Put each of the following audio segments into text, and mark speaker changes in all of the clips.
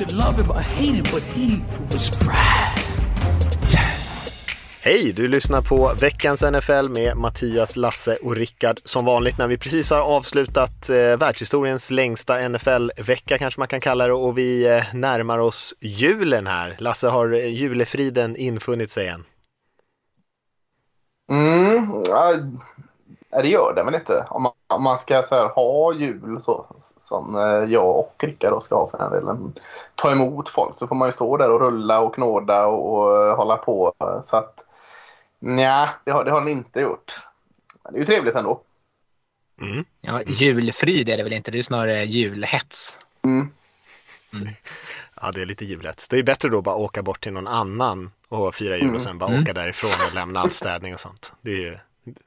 Speaker 1: Could love him or hate him, but he was Brad.
Speaker 2: Hej! Du lyssnar på veckans NFL med Mattias, Lasse och Rickard. Som vanligt när vi precis har avslutat eh, världshistoriens längsta NFL-vecka kanske man kan kalla det och vi eh, närmar oss julen här. Lasse, har eh, julefriden infunnit sig än?
Speaker 3: Mm, ja, det gör det väl inte. Om man, om man ska så här, ha jul så, som eh, jag och Rickard ska ha för den delen. Ta emot folk så får man ju stå där och rulla och knåda och, och eh, hålla på. Så att nej, det har, det har den inte gjort. Men det är ju trevligt ändå.
Speaker 2: Mm.
Speaker 4: Ja, julfrid är det väl inte, det är snarare julhets.
Speaker 3: Mm.
Speaker 2: Ja, det är lite julhets. Det är bättre då bara åka bort till någon annan och fira jul och sen bara
Speaker 4: Mm.
Speaker 2: åka därifrån och lämna all städning och sånt. Det är ju,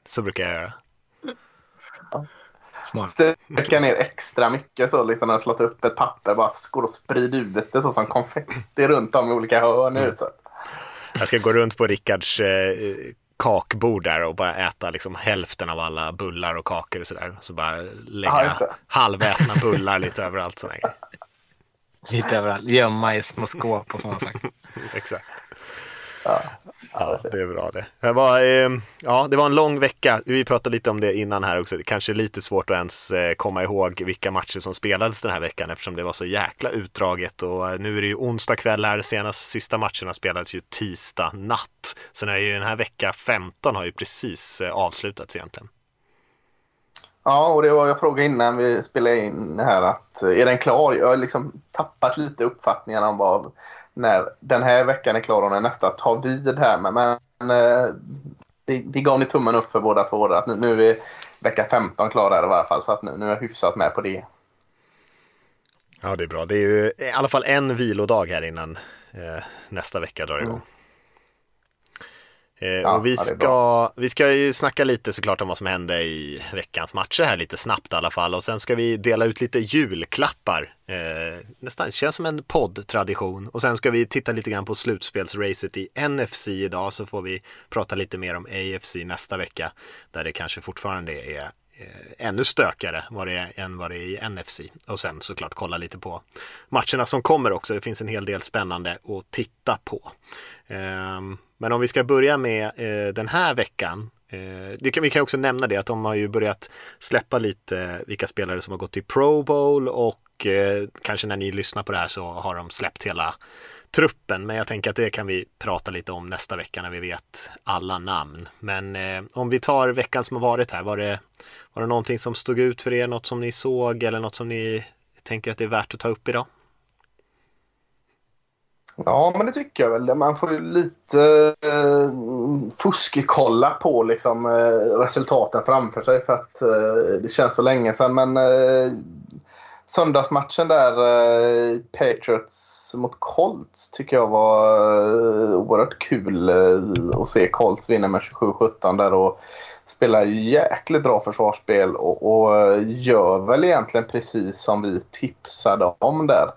Speaker 2: så brukar jag göra.
Speaker 4: Smart.
Speaker 3: Stöka ner extra mycket så liksom när jag slått upp ett papper. Bara går och sprider ut det så som konfetti runt om i olika hörn i huset.
Speaker 2: Jag ska gå runt på Rickards eh, kakbord där och bara äta liksom hälften av alla bullar och kakor och sådär. Så bara
Speaker 3: Ja,
Speaker 2: lägga
Speaker 3: det.
Speaker 2: halvätna bullar lite överallt. Sådär.
Speaker 4: Lite överallt, gömma i små skåp och sådana saker.
Speaker 2: Exakt.
Speaker 3: Ja.
Speaker 2: Ja, det är bra det. Det var, eh, ja, det var en lång vecka. Vi pratade lite om det innan här också. Det kanske är lite svårt att ens eh, komma ihåg vilka matcher som spelades den här veckan eftersom det var så jäkla utdraget. Och eh, nu är det ju onsdag kväll här. Senast sista matcherna spelades ju tisdag natt. Sen är ju den här vecka 15 har ju precis avslutats egentligen.
Speaker 3: Ja, och det var jag frågade innan vi spelade in här att är den klar? Jag har liksom tappat lite uppfattningen om vad när den här veckan är klar och när nästa tar vid här. Men, men eh, det, det gav ni tummen upp för båda två att nu, nu är vi vecka 15 klara här i varje fall så att nu, nu är jag hyfsat med på det.
Speaker 2: Ja, det är bra. Det är ju i alla fall en vilodag här innan eh, nästa vecka drar igång. Eh,
Speaker 3: Ja,
Speaker 2: och vi ska, vi ska ju snacka lite såklart om vad som hände i veckans matcher här lite snabbt i alla fall och sen ska vi dela ut lite julklappar. Eh, nästan känns som en poddtradition och sen ska vi titta lite grann på slutspelsracet i NFC idag så får vi prata lite mer om AFC nästa vecka där det kanske fortfarande är eh, ännu stökigare vad det är, än vad det är i NFC. Och sen såklart kolla lite på matcherna som kommer också. Det finns en hel del spännande att titta på. Ehm, men om vi ska börja med eh, den här veckan. Eh, det kan, vi kan också nämna det att de har ju börjat släppa lite vilka spelare som har gått till Pro Bowl och eh, kanske när ni lyssnar på det här så har de släppt hela truppen. Men jag tänker att det kan vi prata lite om nästa vecka när vi vet alla namn. Men eh, om vi tar veckan som har varit här, var det, var det någonting som stod ut för er? Något som ni såg eller något som ni tänker att det är värt att ta upp idag?
Speaker 3: Ja, men det tycker jag väl. Man får ju lite eh, fuskekolla på liksom, eh, resultaten framför sig för att eh, det känns så länge sedan. Men eh, söndagsmatchen där, eh, Patriots mot Colts, tycker jag var eh, oerhört kul eh, att se Colts vinna med 27-17 där och spelar jäkligt bra försvarsspel och, och eh, gör väl egentligen precis som vi tipsade om där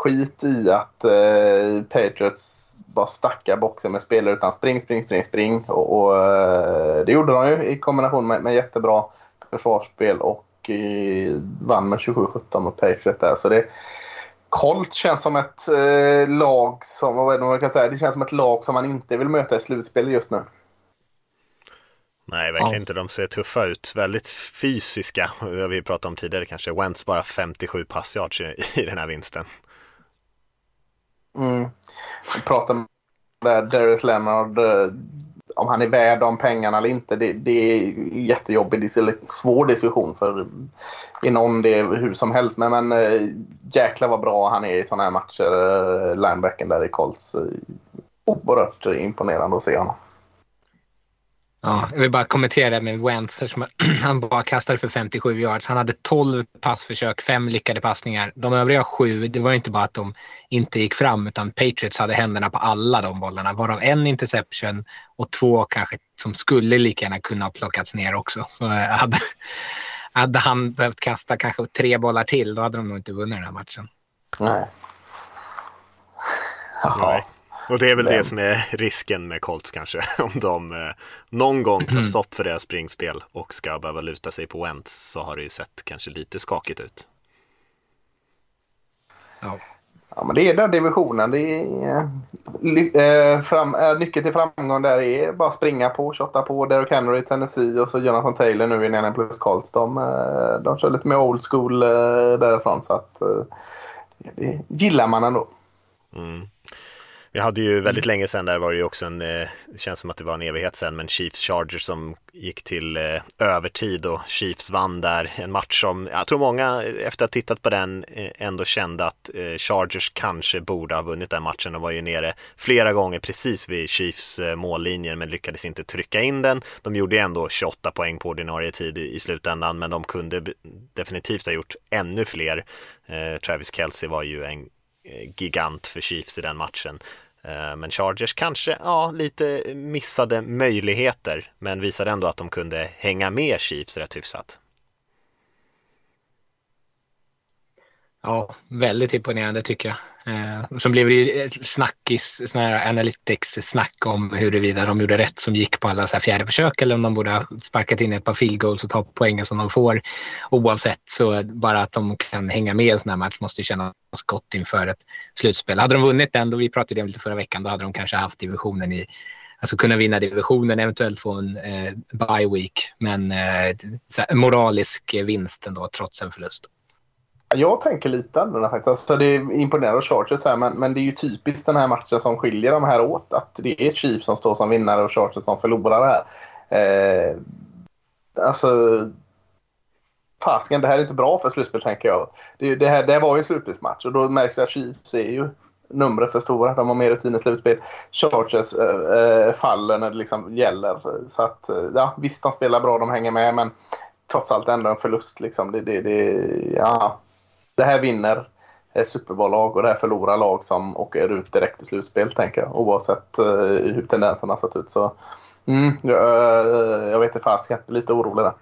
Speaker 3: skit i att eh, Patriots bara stackar boxen med spelare utan spring, spring, spring, spring. Och, och eh, det gjorde de ju i kombination med, med jättebra försvarsspel och eh, vann med 27-17 mot Patriots där. Så det, Colt känns som ett eh, lag som, vad är det man kan säga, det känns som ett lag som man inte vill möta i slutspel just nu.
Speaker 2: Nej, verkligen
Speaker 4: Ja.
Speaker 2: inte. De ser tuffa ut. Väldigt fysiska. Det har vi pratat om tidigare kanske. Wentz bara 57 passyards i, i den här vinsten.
Speaker 3: Mm. Vi pratar om Darius Leonard, eh, om han är värd de pengarna eller inte. Det, det är jättejobbig, svår diskussion för inom det hur som helst. Men, men eh, jäklar vad bra han är i sådana här matcher. Eh, linebacken där i Colts. Oerhört imponerande att se honom.
Speaker 4: Ja, jag vill bara kommentera det med Wentz. Han bara kastade för 57 yards. Han hade 12 passförsök, fem lyckade passningar. De övriga sju, det var inte bara att de inte gick fram utan Patriots hade händerna på alla de bollarna. Varav en interception och två kanske som skulle lika gärna kunna ha plockats ner också. Så eh, hade, hade han behövt kasta kanske tre bollar till då hade de nog inte vunnit den här matchen.
Speaker 3: Nej.
Speaker 2: Nej. Och det är väl det som är risken med Colts kanske. Om de eh, någon gång tar stopp för deras springspel och ska behöva luta sig på Wentz så har det ju sett kanske lite skakigt ut.
Speaker 4: Ja.
Speaker 3: Ja, men det är den divisionen. Det är, ly- eh, fram, eh, nyckeln till framgång där är bara springa på, shotta på. Derrick Henry i Tennessee och så Jonathan Taylor nu i Indianapolis Colts. De, eh, de kör lite mer old school eh, därifrån. Så att, eh, det gillar man ändå.
Speaker 2: Mm. Vi hade ju väldigt länge sedan där var det ju också en, eh, det känns som att det var en evighet sedan, men Chiefs Chargers som gick till eh, övertid och Chiefs vann där. En match som jag tror många efter att ha tittat på den eh, ändå kände att Chargers kanske borde ha vunnit den matchen. De var ju nere flera gånger precis vid Chiefs mållinjer men lyckades inte trycka in den. De gjorde ändå 28 poäng på ordinarie tid i, slutändan men de kunde definitivt ha gjort ännu fler. Travis Kelce var ju en Eh, gigant för Chiefs i den matchen. Eh, men Chargers kanske, ja, lite missade möjligheter, men visade ändå att de kunde hänga med Chiefs rätt hyfsat.
Speaker 4: Ja, väldigt imponerande tycker jag. Eh, sen blev det ju snackis, sån här analytics-snack om huruvida de gjorde rätt som gick på alla så här fjärde försök eller om de borde ha sparkat in ett par field goals och ta poängen som de får. Oavsett så bara att de kan hänga med i en sån här match måste ju kännas gott inför ett slutspel. Hade de vunnit den, då vi pratade om det lite förra veckan, då hade de kanske haft divisionen i Alltså kunna vinna divisionen, eventuellt få en eh, bye week, men eh, moralisk vinst ändå trots en förlust.
Speaker 3: Jag tänker lite annorlunda faktiskt. Alltså, det är imponerande av Chargers här, men, men det är ju typiskt den här matchen som skiljer de här åt. Att det är Chiefs som står som vinnare och Chargers som förlorare här. Eh, alltså, fasken, det här är inte bra för slutspel tänker jag. Det, det, här, det här var ju en slutspelsmatch och då märks det att Chiefs är ju numret för stora. De har mer rutin i slutspel. Chargers eh, eh faller när det liksom gäller. Så att, eh, ja, visst, de spelar bra, de hänger med, men trots allt ändå en förlust. Liksom. Det, det, det, ja, det här vinner ett Superbowl-lag och det här förlorar lag som åker ut direkt i slutspel, tänker jag. Oavsett uh, hur tendenserna har sett ut. Så, mm, uh, jag vet inte fasiken, lite orolig där.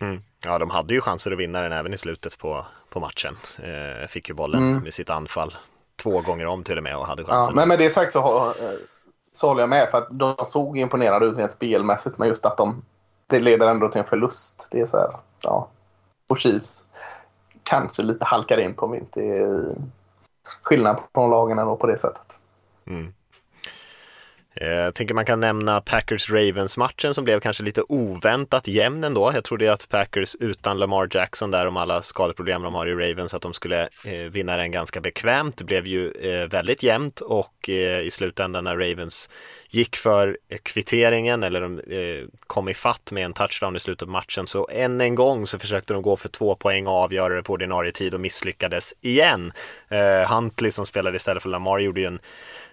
Speaker 2: Mm. Ja, de hade ju chanser att vinna den även i slutet på, på matchen. Eh, fick ju bollen
Speaker 3: Mm.
Speaker 2: med sitt anfall två gånger om till och med och hade
Speaker 3: Ja,
Speaker 2: chansen.
Speaker 3: men med det sagt så, eh, så håller jag med. För att de såg imponerade ut rent spelmässigt. Men just att de, det leder ändå till en förlust. Det är så här, ja. Och Chiefs kanske lite halkar in på minst. Det är skillnad på de lagen ändå på det sättet.
Speaker 2: Mm. Eh, jag tänker man kan nämna Packers-Ravens-matchen som blev kanske lite oväntat jämn ändå. Jag trodde att Packers utan Lamar Jackson där om alla skadeproblem de har i Ravens att de skulle eh, vinna den ganska bekvämt. Det blev ju eh, väldigt jämnt och eh, i slutändan när Ravens gick för eh, kvitteringen eller de eh, kom i fatt med en touchdown i slutet av matchen så än en gång så försökte de gå för två poäng och avgöra det på ordinarie tid och misslyckades igen. Eh, Huntley som spelade istället för Lamar gjorde ju en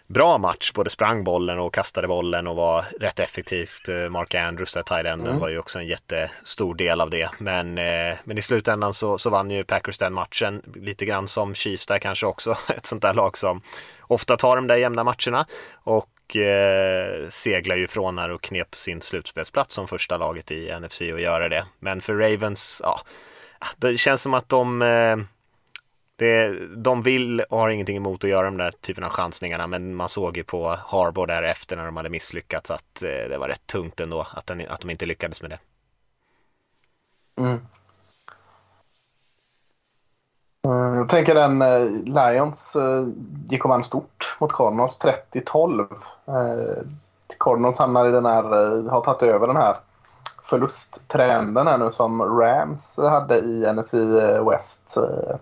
Speaker 2: bra match, både sprang bollen och kastade bollen och var rätt effektivt. Eh, Mark Andrews, där tight enden, var ju också en jättestor del av det. Men, eh, men i slutändan så, så vann ju Packers den matchen, lite grann som Chiefs där kanske också, ett sånt där lag som ofta tar de där jämna matcherna och eh, seglar ju ifrån här och knep sin slutspelsplats som första laget i NFC och göra det. Men för Ravens, ja, det känns som att de eh, det, de vill och har ingenting emot att göra de där typen av chansningarna men man såg ju på Harbour därefter när de hade misslyckats att eh, det var rätt tungt ändå att, den, att de inte lyckades med det.
Speaker 3: Mm. mm jag tänker den eh, Lions eh, gick och vann stort mot Cardinals 30-12. Eh, Cardinals hamnar i den här, eh, har tagit över den här förlusttrenden här nu som Rams hade i NFC eh, West. Eh,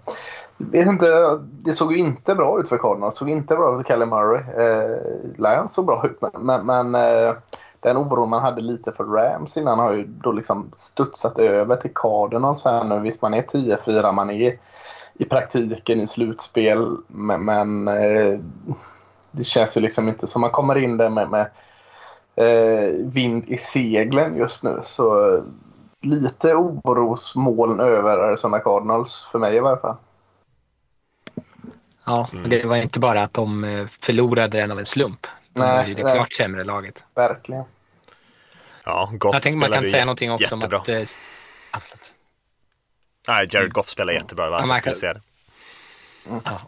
Speaker 3: Vet inte, det såg ju inte bra ut för Cardinals. Det såg inte bra ut för Kelly Murray. Eh, Lions såg bra ut men, men eh, den oron man hade lite för Rams innan har ju då liksom studsat över till Cardinals här nu. Visst, man är 10-4, man är i praktiken i slutspel, men, men eh, det känns ju liksom inte som man kommer in där med, med eh, vind i seglen just nu. Så eh, lite orosmoln över Arizona Cardinals för mig i varje fall.
Speaker 4: Ja, men det var inte bara att de eh, förlorade den av en slump. De
Speaker 3: Nej,
Speaker 4: var ju det
Speaker 3: nej.
Speaker 4: klart sämre laget.
Speaker 3: Verkligen.
Speaker 2: Ja, Goff
Speaker 4: Jag tänker man kan säga
Speaker 2: jät-
Speaker 4: någonting också om
Speaker 2: jättebra.
Speaker 4: att... Eh.
Speaker 2: Nej, Jared Goff spelar jättebra. Det var
Speaker 4: Ja,
Speaker 2: skulle säga det.
Speaker 4: Ja.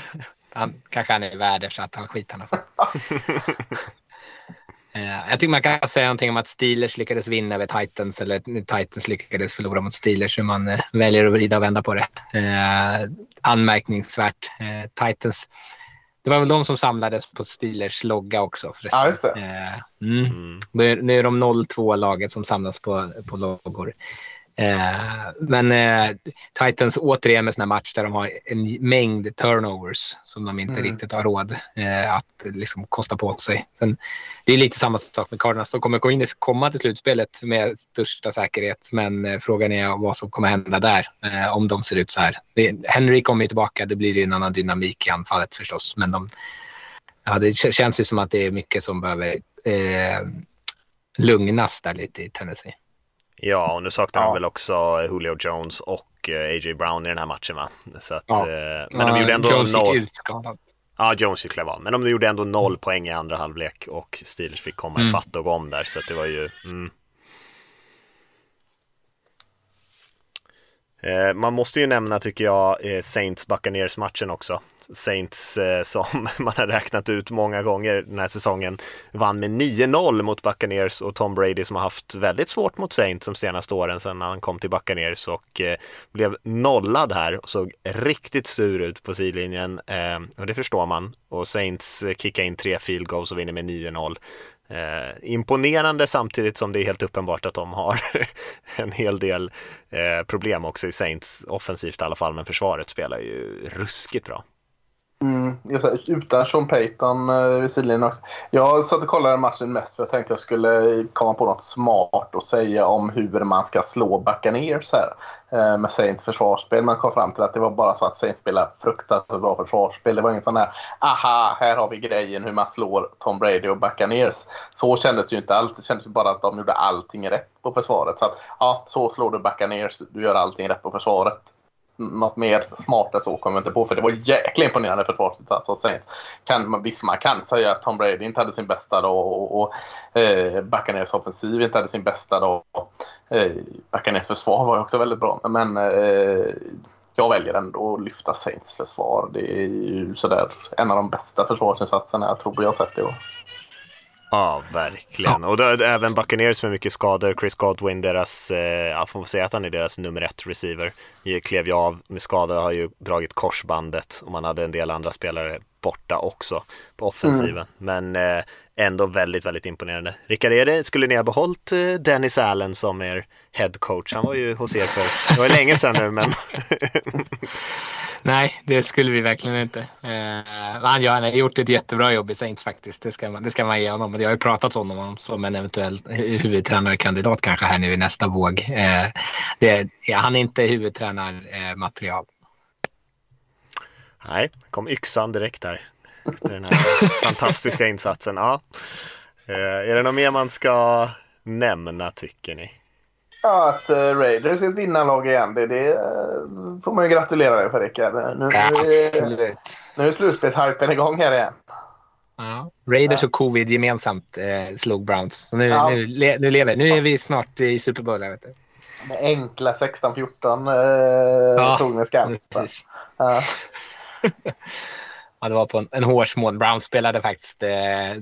Speaker 4: han, kanske han är värd så att han skiter han får. Eh, Jag tycker man kan säga någonting om att Steelers lyckades vinna över Titans eller Titans lyckades förlora mot Steelers hur man eh, väljer att vrida och vända på det. Eh, anmärkningsvärt. Titans, det var väl de som samlades på Steelers logga också förresten.
Speaker 3: Ja, just det.
Speaker 4: Mm.
Speaker 2: Mm.
Speaker 4: Nu, är- nu är de 0-2 laget som samlas på, på loggor. Eh, men eh, Titans återigen med sån här match där de har en mängd turnovers som de inte
Speaker 3: Mm.
Speaker 4: riktigt har råd eh, att liksom kosta på sig. Sen, det är lite samma sak med Cardinals. De kommer gå in, komma till slutspelet med största säkerhet, men frågan är vad som kommer hända där om de ser ut så här. Det, Henry kommer ju tillbaka, det blir en annan dynamik i anfallet förstås, men de, ja, det känns ju som att det är mycket som behöver eh, lugnas där lite i Tennessee.
Speaker 2: Ja, och nu saknar
Speaker 3: Ja.
Speaker 2: de väl också Julio Jones och eh, A.J. Brown i den här matchen va? Så att,
Speaker 4: Ja.
Speaker 2: eh, men de gjorde ändå
Speaker 4: Jones
Speaker 2: noll.
Speaker 4: gick ut skadad.
Speaker 2: Ja, Jones kliva av. Men de gjorde ändå noll poäng i andra halvlek och Steelers fick komma
Speaker 4: Mm.
Speaker 2: ifatt och gå om där. Så att det var ju... Mm. Eh, man måste ju nämna, tycker jag, eh, Saints Buccaneers matchen också. Saints eh, som man har räknat ut många gånger den här säsongen vann med 9-0 mot Buccaneers och Tom Brady som har haft väldigt svårt mot Saints de senaste åren sedan han kom till Buccaneers och blev nollad här och såg riktigt sur ut på sidlinjen och det förstår man. Och Saints kickar in tre field goals och vinner med 9-0. Eh, imponerande samtidigt som det är helt uppenbart att de har en hel del eh, problem också i Saints offensivt i alla fall, men försvaret spelar ju ruskigt bra.
Speaker 3: Mm, jag säger, utan Sean Payton eh, vid sidlinjen också. Jag satt och kollade matchen mest för jag tänkte jag skulle komma på något smart att säga om hur man ska slå Buccaneers här Eh, med Saints försvarsspel. Man kom fram till att det var bara så att Saints spelar fruktansvärt bra försvarsspel. Det var ingen sån där aha, här har vi grejen hur man slår Tom Brady och Buccaneers. Så kändes det ju inte alls. Det kändes ju bara att de gjorde allting rätt på försvaret. Så att ja, så slår du Buccaneers. Du gör allting rätt på försvaret något mer smart än så kommer jag inte på. För det var jäkla imponerande försvarsinsats av Saints. Kan, visst, man kan säga att Tom Brady inte hade sin bästa dag och, och eh, Buccaneers offensiv inte hade sin bästa dag. Eh, Buccaneers försvar var också väldigt bra. Men eh, jag väljer ändå att lyfta Saints försvar. Det är ju sådär en av de bästa försvarsinsatserna jag tror jag har sett i år.
Speaker 2: Ja, verkligen. Och då även Buccaneers med mycket skador. Chris Godwin, deras, eh, ja, får säga att han är deras nummer ett receiver. Klev ju av med skada, har ju dragit korsbandet och man hade en del andra spelare borta också på offensiven. Men eh, ändå väldigt, väldigt imponerande. Rickard, är det, skulle ni ha behållit eh, Dennis Allen som er head coach? Han var ju hos er för, det var länge sedan nu, men
Speaker 4: Nej, det skulle vi verkligen inte. Eh, han, gör, han har gjort ett jättebra jobb i Saints faktiskt. Det ska man, det ska man ge honom. Det har ju pratats om honom som en eventuell hu- huvudtränarkandidat kanske här nu i nästa våg. Eh, det, ja, han är inte huvudtränarmaterial.
Speaker 2: nej, kom yxan direkt här. Efter den här fantastiska insatsen. Ja. Eh, är det något mer man ska nämna, tycker ni?
Speaker 3: Ja, att uh, Raiders är ett vinnarlag igen. Det, det eh, får man ju gratulera dig för Rickard. Nu, nu,
Speaker 4: Ja,
Speaker 3: är-
Speaker 4: absolut.
Speaker 3: nu är slutspelshypen igång här igen.
Speaker 4: Ja. Raiders och covid gemensamt eh, slog Browns. Så nu,
Speaker 3: Ja.
Speaker 4: nu, le, nu lever Nu är vi snart i Super Bowl. Vet du.
Speaker 3: Med enkla 16-14 eh,
Speaker 4: Ja,
Speaker 3: tog ni skampen. Ja.
Speaker 4: Det var på en, en hårsmån. Browns spelade faktiskt eh,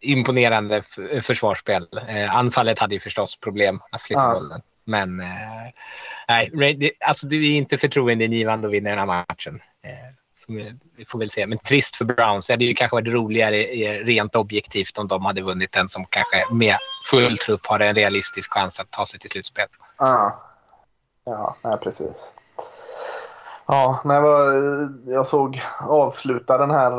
Speaker 4: imponerande försvarsspel. Eh, anfallet hade ju förstås problem att flytta
Speaker 3: Ja.
Speaker 4: bollen. Men eh, nej, det, alltså, du är inte förtroendeingivande att vinna den här matchen. Eh, som vi, får väl se. Men trist för Browns. Det hade ju kanske varit roligare eh, rent objektivt om de hade vunnit den som kanske med full trupp har en realistisk chans att ta sig till slutspel.
Speaker 3: Ja, ja precis. Ja, när jag, var, jag såg avsluta den här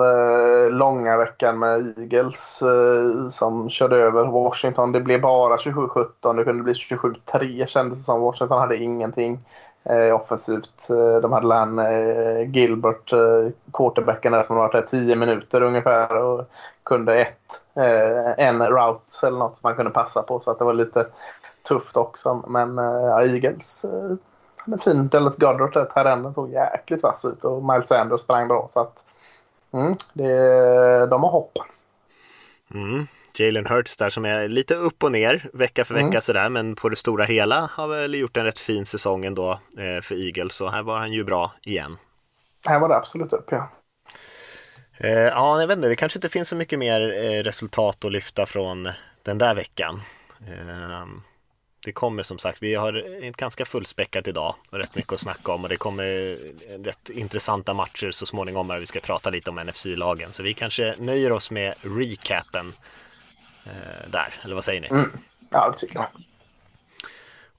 Speaker 3: eh, långa veckan med Eagles eh, som körde över Washington. Det blev bara 27-17. Det kunde bli 27-3 kändes det som. Washington hade ingenting. eh, offensivt. Eh, de hade Lan eh, Gilbert, eh, quarterbacken där som har varit här 10 minuter ungefär och kunde ett, eh, en route eller något som man kunde passa på så att det var lite tufft också. Men eh, Eagles eh, hade fint. Dallas Goddard, där terrängen såg jäkligt vass ut och Miles Sanders sprang bra så att mm, det, de har hopp.
Speaker 2: Mm. Jalen Hurts där som är lite upp och ner vecka för vecka mm. sådär men på det stora hela har väl gjort en rätt fin säsong ändå eh, för Eagles så här var han ju bra igen.
Speaker 3: Här var det absolut upp ja.
Speaker 2: Eh, ja, jag vet inte, det kanske inte finns så mycket mer eh, resultat att lyfta från den där veckan. Det kommer som sagt, vi har ett ganska fullspäckat idag och rätt mycket att snacka om och det kommer rätt intressanta matcher så småningom när vi ska prata lite om NFC-lagen. Så vi kanske nöjer oss med recapen eh, där, eller vad säger ni?
Speaker 3: Mm. Ja, det tycker jag.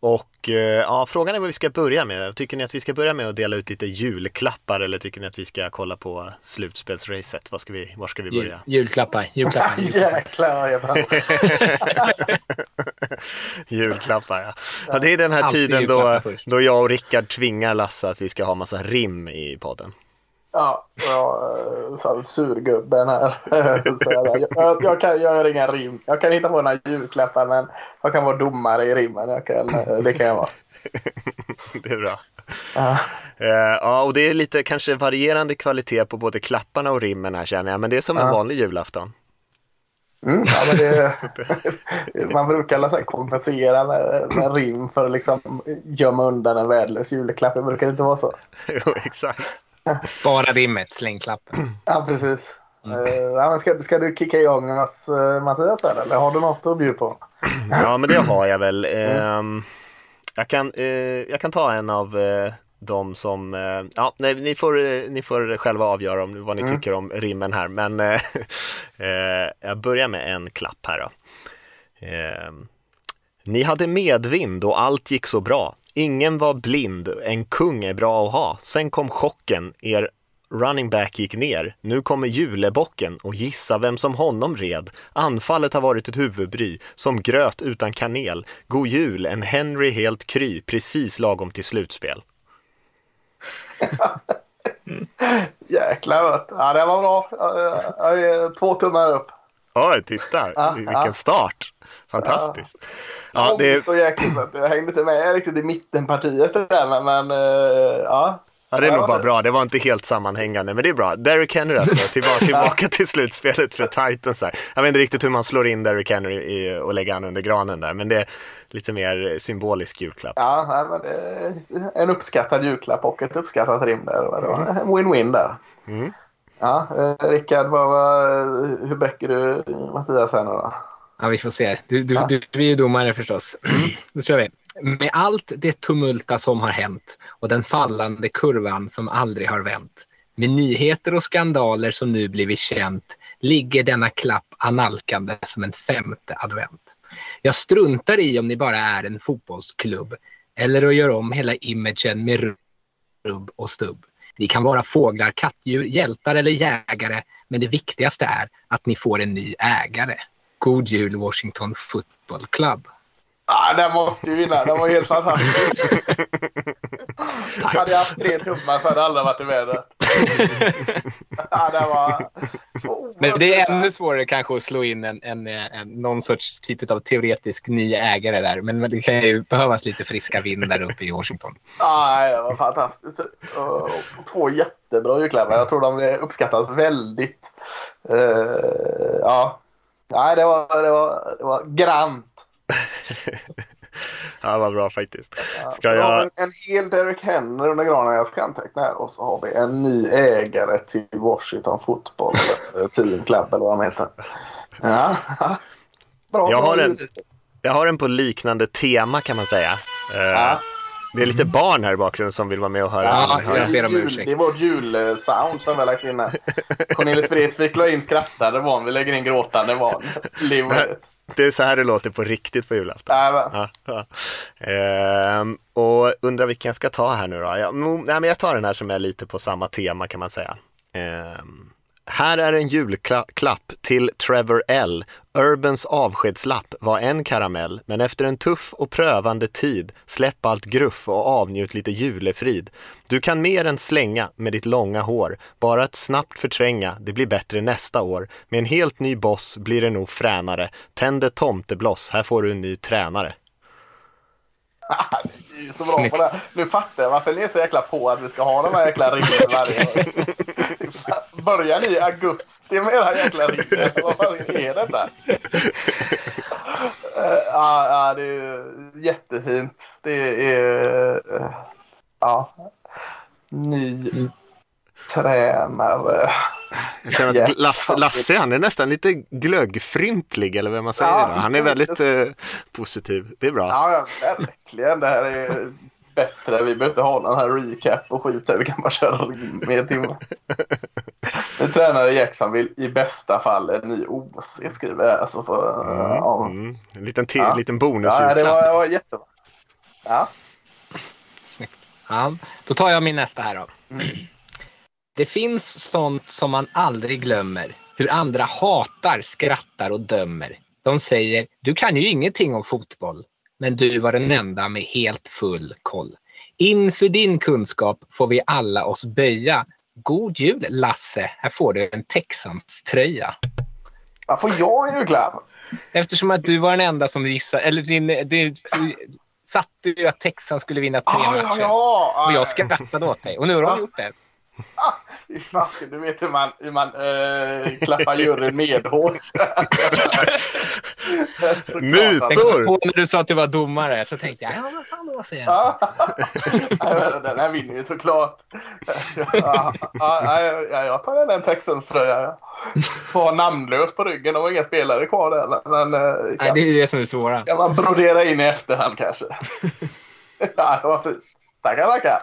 Speaker 2: Och eh, ja, frågan är vad vi ska börja med. Tycker ni att vi ska börja med att dela ut lite julklappar eller tycker ni att vi ska kolla på slutspelsracet? Var ska vi, var ska vi börja?
Speaker 4: Jul, julklappar, julklappar.
Speaker 3: Jäklar jag
Speaker 2: Julklappar, ja. ja. Det är den här Alltid tiden då, då jag och Rickard tvingar Lasse att vi ska ha massa rim i podden.
Speaker 3: Ja, jag så surgubben här. jag, jag, kan, göra inga rim. Jag kan hitta på några julklappar men jag kan vara domare i rimmen. Jag kan, det kan jag vara.
Speaker 2: det är bra. Ja. Uh, ja, och det är lite kanske varierande kvalitet på både klapparna och rimmen här känner jag. Men det är som en vanlig julafton.
Speaker 3: Mm, ja, men det, man brukar så kompensera med, med rim för att liksom gömma undan en värdelös julklapp. Det brukar inte vara så.
Speaker 2: jo, exakt.
Speaker 4: Spara rimmet, släng klappen.
Speaker 3: Ja, precis. Mm. Uh, ska, ska du kicka igång oss uh, Mattias eller har du något att bjuda på?
Speaker 2: Ja men det har jag väl. Mm. Uh, jag, kan, uh, jag kan ta en av de som, ja nej, ni, får, ni får själva avgöra om, vad ni mm. tycker om rimmen här men jag börjar med en klapp här då. Ehm, ni hade medvind och allt gick så bra. Ingen var blind, en kung är bra att ha. Sen kom chocken, er running back gick ner. Nu kommer julebocken och gissa vem som honom red. Anfallet har varit ett huvudbry, som gröt utan kanel. God jul, en Henry helt kry, precis lagom till slutspel.
Speaker 3: Jäklar, ja, det var bra. Två tummar upp.
Speaker 2: Oj, titta, vilken start. Fantastiskt.
Speaker 3: Ja, ja det... och jäkligt, jag hängde inte med riktigt i mittenpartiet där, men, men uh, ja.
Speaker 2: Ja, det är nog bara bra. Det var inte helt sammanhängande, men det är bra. Derrick Henry alltså, tillbaka, tillbaka till slutspelet för Titans. Här. Jag vet inte riktigt hur man slår in Derrick Henry i, och lägger han under granen där, men det är lite mer symbolisk julklapp.
Speaker 3: Ja, men en uppskattad julklapp och ett uppskattat rim där. En win-win där. Mm. Ja, eh, Rickard, hur bräcker du Mattias här nu då?
Speaker 4: Ja, vi får se. Du, du, ja. du, du är ju domare förstås. Då kör vi. Med allt det tumulta som har hänt och den fallande kurvan som aldrig har vänt. Med nyheter och skandaler som nu blivit känt ligger denna klapp analkande som en femte advent. Jag struntar i om ni bara är en fotbollsklubb eller att göra om hela imagen med rubb och stubb. Ni kan vara fåglar, kattdjur, hjältar eller jägare men det viktigaste är att ni får en ny ägare. God jul Washington Football Club.
Speaker 3: Ah, den måste ju vinna. Den var helt fantastisk. hade jag haft tre tummar så hade alla varit i vädret. ah, det var
Speaker 4: Men det är ännu svårare kanske att slå in en, en, en, någon sorts typ av teoretisk ny ägare där. Men det kan ju behövas lite friska vind där uppe i Washington.
Speaker 3: ah, det var fantastiskt. Och två jättebra julklappar. Jag tror de uppskattas väldigt. Uh, ja, Nej, det var, det var, det var grant.
Speaker 2: ja, var bra faktiskt.
Speaker 3: Ska ja, jag... en, en hel Derek Henry under granen jag ska anteckna här och så har vi en ny ägare till Washington Football Team Club eller vad de heter. Ja,
Speaker 2: bra. Jag har, en, jag har en på liknande tema kan man säga. Eh, ja. Det är lite barn här i bakgrunden som vill vara med och höra.
Speaker 3: Ja, jag ber om ursäkt. Det är vårt julsound som vi har lagt in här. Cornelis Vreeswijk la in skrattande barn. Vi lägger in gråtande barn.
Speaker 2: Det är så här det låter på riktigt på julafton. Ja, ja. Ehm, och undrar vilken jag ska ta här nu då? Jag, nej, men jag tar den här som är lite på samma tema kan man säga. Ehm, här är en julklapp till Trevor L. Urbans avskedslapp var en karamell, men efter en tuff och prövande tid, släpp allt gruff och avnjut lite julefrid. Du kan mer än slänga med ditt långa hår, bara att snabbt förtränga, det blir bättre nästa år. Med en helt ny boss blir det nog fränare. Tänd ett tomtebloss, här får du en ny tränare.
Speaker 3: Det är så bra på det. Nu fattar jag varför ni är så jäkla på att vi ska ha de här jäkla ringen varje år. Börjar ni i augusti med era jäkla ringar? Vad fan är detta? Ja, ja, det är jättefint. Det är... eh, Ja. Ny tränare.
Speaker 2: Jag känner att. Lasse, Lasse han är nästan lite glöggfryntlig eller vad man säger.
Speaker 3: Ja,
Speaker 2: då. Han är väldigt eh, positiv. Det är bra.
Speaker 3: Ja, verkligen. Det här är bättre. Vi behöver inte ha någon här recap och skit här. Vi kan bara köra med timmar. Nu tränare Jacksonville i bästa fall en ny OC skriver jag. Alltså för, ja.
Speaker 2: Mm. En liten, till,
Speaker 3: Ja.
Speaker 2: liten
Speaker 3: ja, det var, det var jättebra. Ja.
Speaker 4: Ja, då tar jag min nästa här då. Det finns sånt som man aldrig glömmer. Hur andra hatar, skrattar och dömer. De säger, du kan ju ingenting om fotboll. Men du var den enda med helt full koll. Inför din kunskap får vi alla oss böja. God jul Lasse, här får du en Texans tröja.
Speaker 3: Vad får jag en julklapp?
Speaker 4: Eftersom att du var den enda som gissade, eller din, det satte ju att Texans skulle vinna tre
Speaker 3: Ah,
Speaker 4: matcher.
Speaker 3: ja, ja.
Speaker 4: Och jag skrattade åt dig. Och nu har de gjort det.
Speaker 3: Fasken, Du vet hur man, hur man eh, klappar juryn medhårs.
Speaker 2: Mutor!
Speaker 4: Och när du sa att du var domare så tänkte jag, ja vad fan då säger jag.
Speaker 3: Ja. Den här vinner ju såklart. Ja, ja, ja, ja, jag tar gärna en Texans tröja. Ja. Får namnlös på ryggen. De har inga spelare kvar där. Men, men eh,
Speaker 4: Nej,
Speaker 3: kan,
Speaker 4: det är det som är svåra.
Speaker 3: kan man brodera in i efterhand kanske. Ja, det var fint. Tackar, tackar.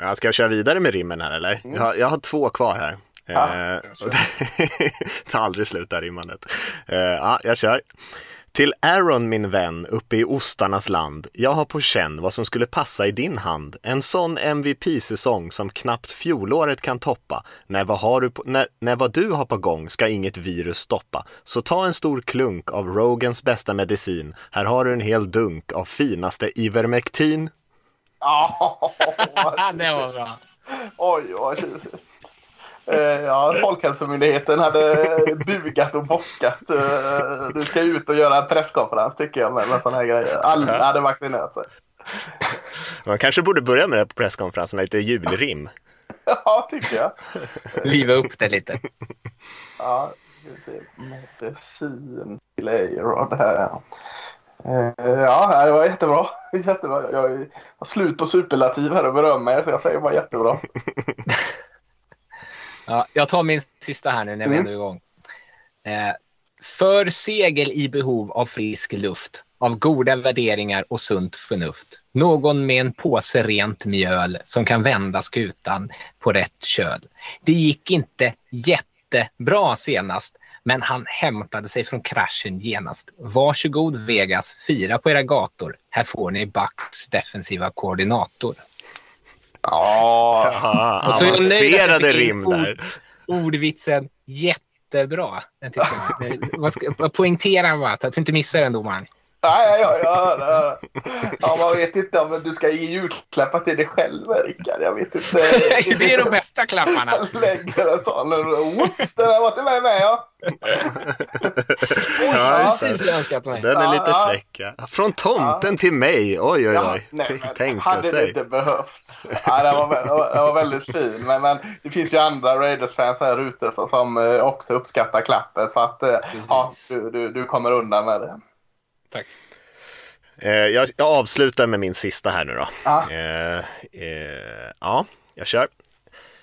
Speaker 2: Jag ska jag köra vidare med rimmen här eller? Jag, har, jag har två kvar här.
Speaker 3: Ja,
Speaker 2: Eh, tar aldrig slut det här rimmandet. Eh, ja, jag kör. Till Aaron min vän uppe i ostarnas land. Jag har på känn vad som skulle passa i din hand. En sån MVP-säsong som knappt fjolåret kan toppa. När vad, har du på, när, när vad du har på gång ska inget virus stoppa. Så ta en stor klunk av Rogans bästa medicin. Här har du en hel dunk av finaste Ivermectin.
Speaker 3: Ja,
Speaker 4: det var bra.
Speaker 3: Oj, vad tjusigt. Eh, Ja, Folkhälsomyndigheten hade bugat och bockat. Eh, Du ska ut och göra en presskonferens tycker jag med, med sådana här grejer. Alla hade vaccinerat sig.
Speaker 2: Man kanske borde börja med det på presskonferensen, lite julrim.
Speaker 3: Ja, tycker jag.
Speaker 4: Liva upp det lite.
Speaker 3: Ja, ska vi se. Medicin till A-Rod här. Ja. Eh, Ja, det var jättebra. jättebra. Jag har slut på superlativ här och berömmer er så jag säger bara jättebra.
Speaker 4: Ja, jag tar min sista här nu när vi
Speaker 3: Mm.
Speaker 4: är igång. Eh, för segel i behov av frisk luft, av goda värderingar och sunt förnuft. Någon med en påse rent mjöl som kan vända skutan på rätt köl. Det gick inte jättebra senast, men han hämtade sig från kraschen genast. Varsågod Vegas, fira på era gator. Här får ni Bucks defensiva koordinator.
Speaker 3: Ja,
Speaker 2: Aha,
Speaker 4: Och så är jag nöjd att jag
Speaker 2: avancerade rim
Speaker 4: ord.
Speaker 2: där.
Speaker 4: ordvitsen jättebra. Jag. Vad ska- jag poängterar bara, så att du inte missar den domaren.
Speaker 3: Nej, ja, ja, ja, ja, man vet inte om du ska ge julklappar till dig själv, Rickard. Jag vet inte.
Speaker 4: Det är de bästa klapparna.
Speaker 3: Lägger en sån. Whoops, den har varit med mig, ja.
Speaker 2: Ja, det.
Speaker 4: Jag önskat mig.
Speaker 2: Den är
Speaker 3: Ja,
Speaker 2: lite
Speaker 3: ja.
Speaker 2: fräck. ja. Från tomten till mig. Oj, oj,
Speaker 3: Ja,
Speaker 2: oj.
Speaker 3: nej,
Speaker 2: T-
Speaker 3: men
Speaker 2: Tänka
Speaker 3: hade det
Speaker 2: sig.
Speaker 3: inte behövt. Ja, var, den var- den var väldigt fin. Men, men det finns ju andra Raiders-fans här ute som, som eh, också uppskattar klappen. Så att eh, ja, du, du, du kommer undan med det.
Speaker 4: Tack.
Speaker 2: Eh, jag, jag avslutar med min sista här nu då.
Speaker 3: Ja.
Speaker 2: Eh, eh, ja, jag kör.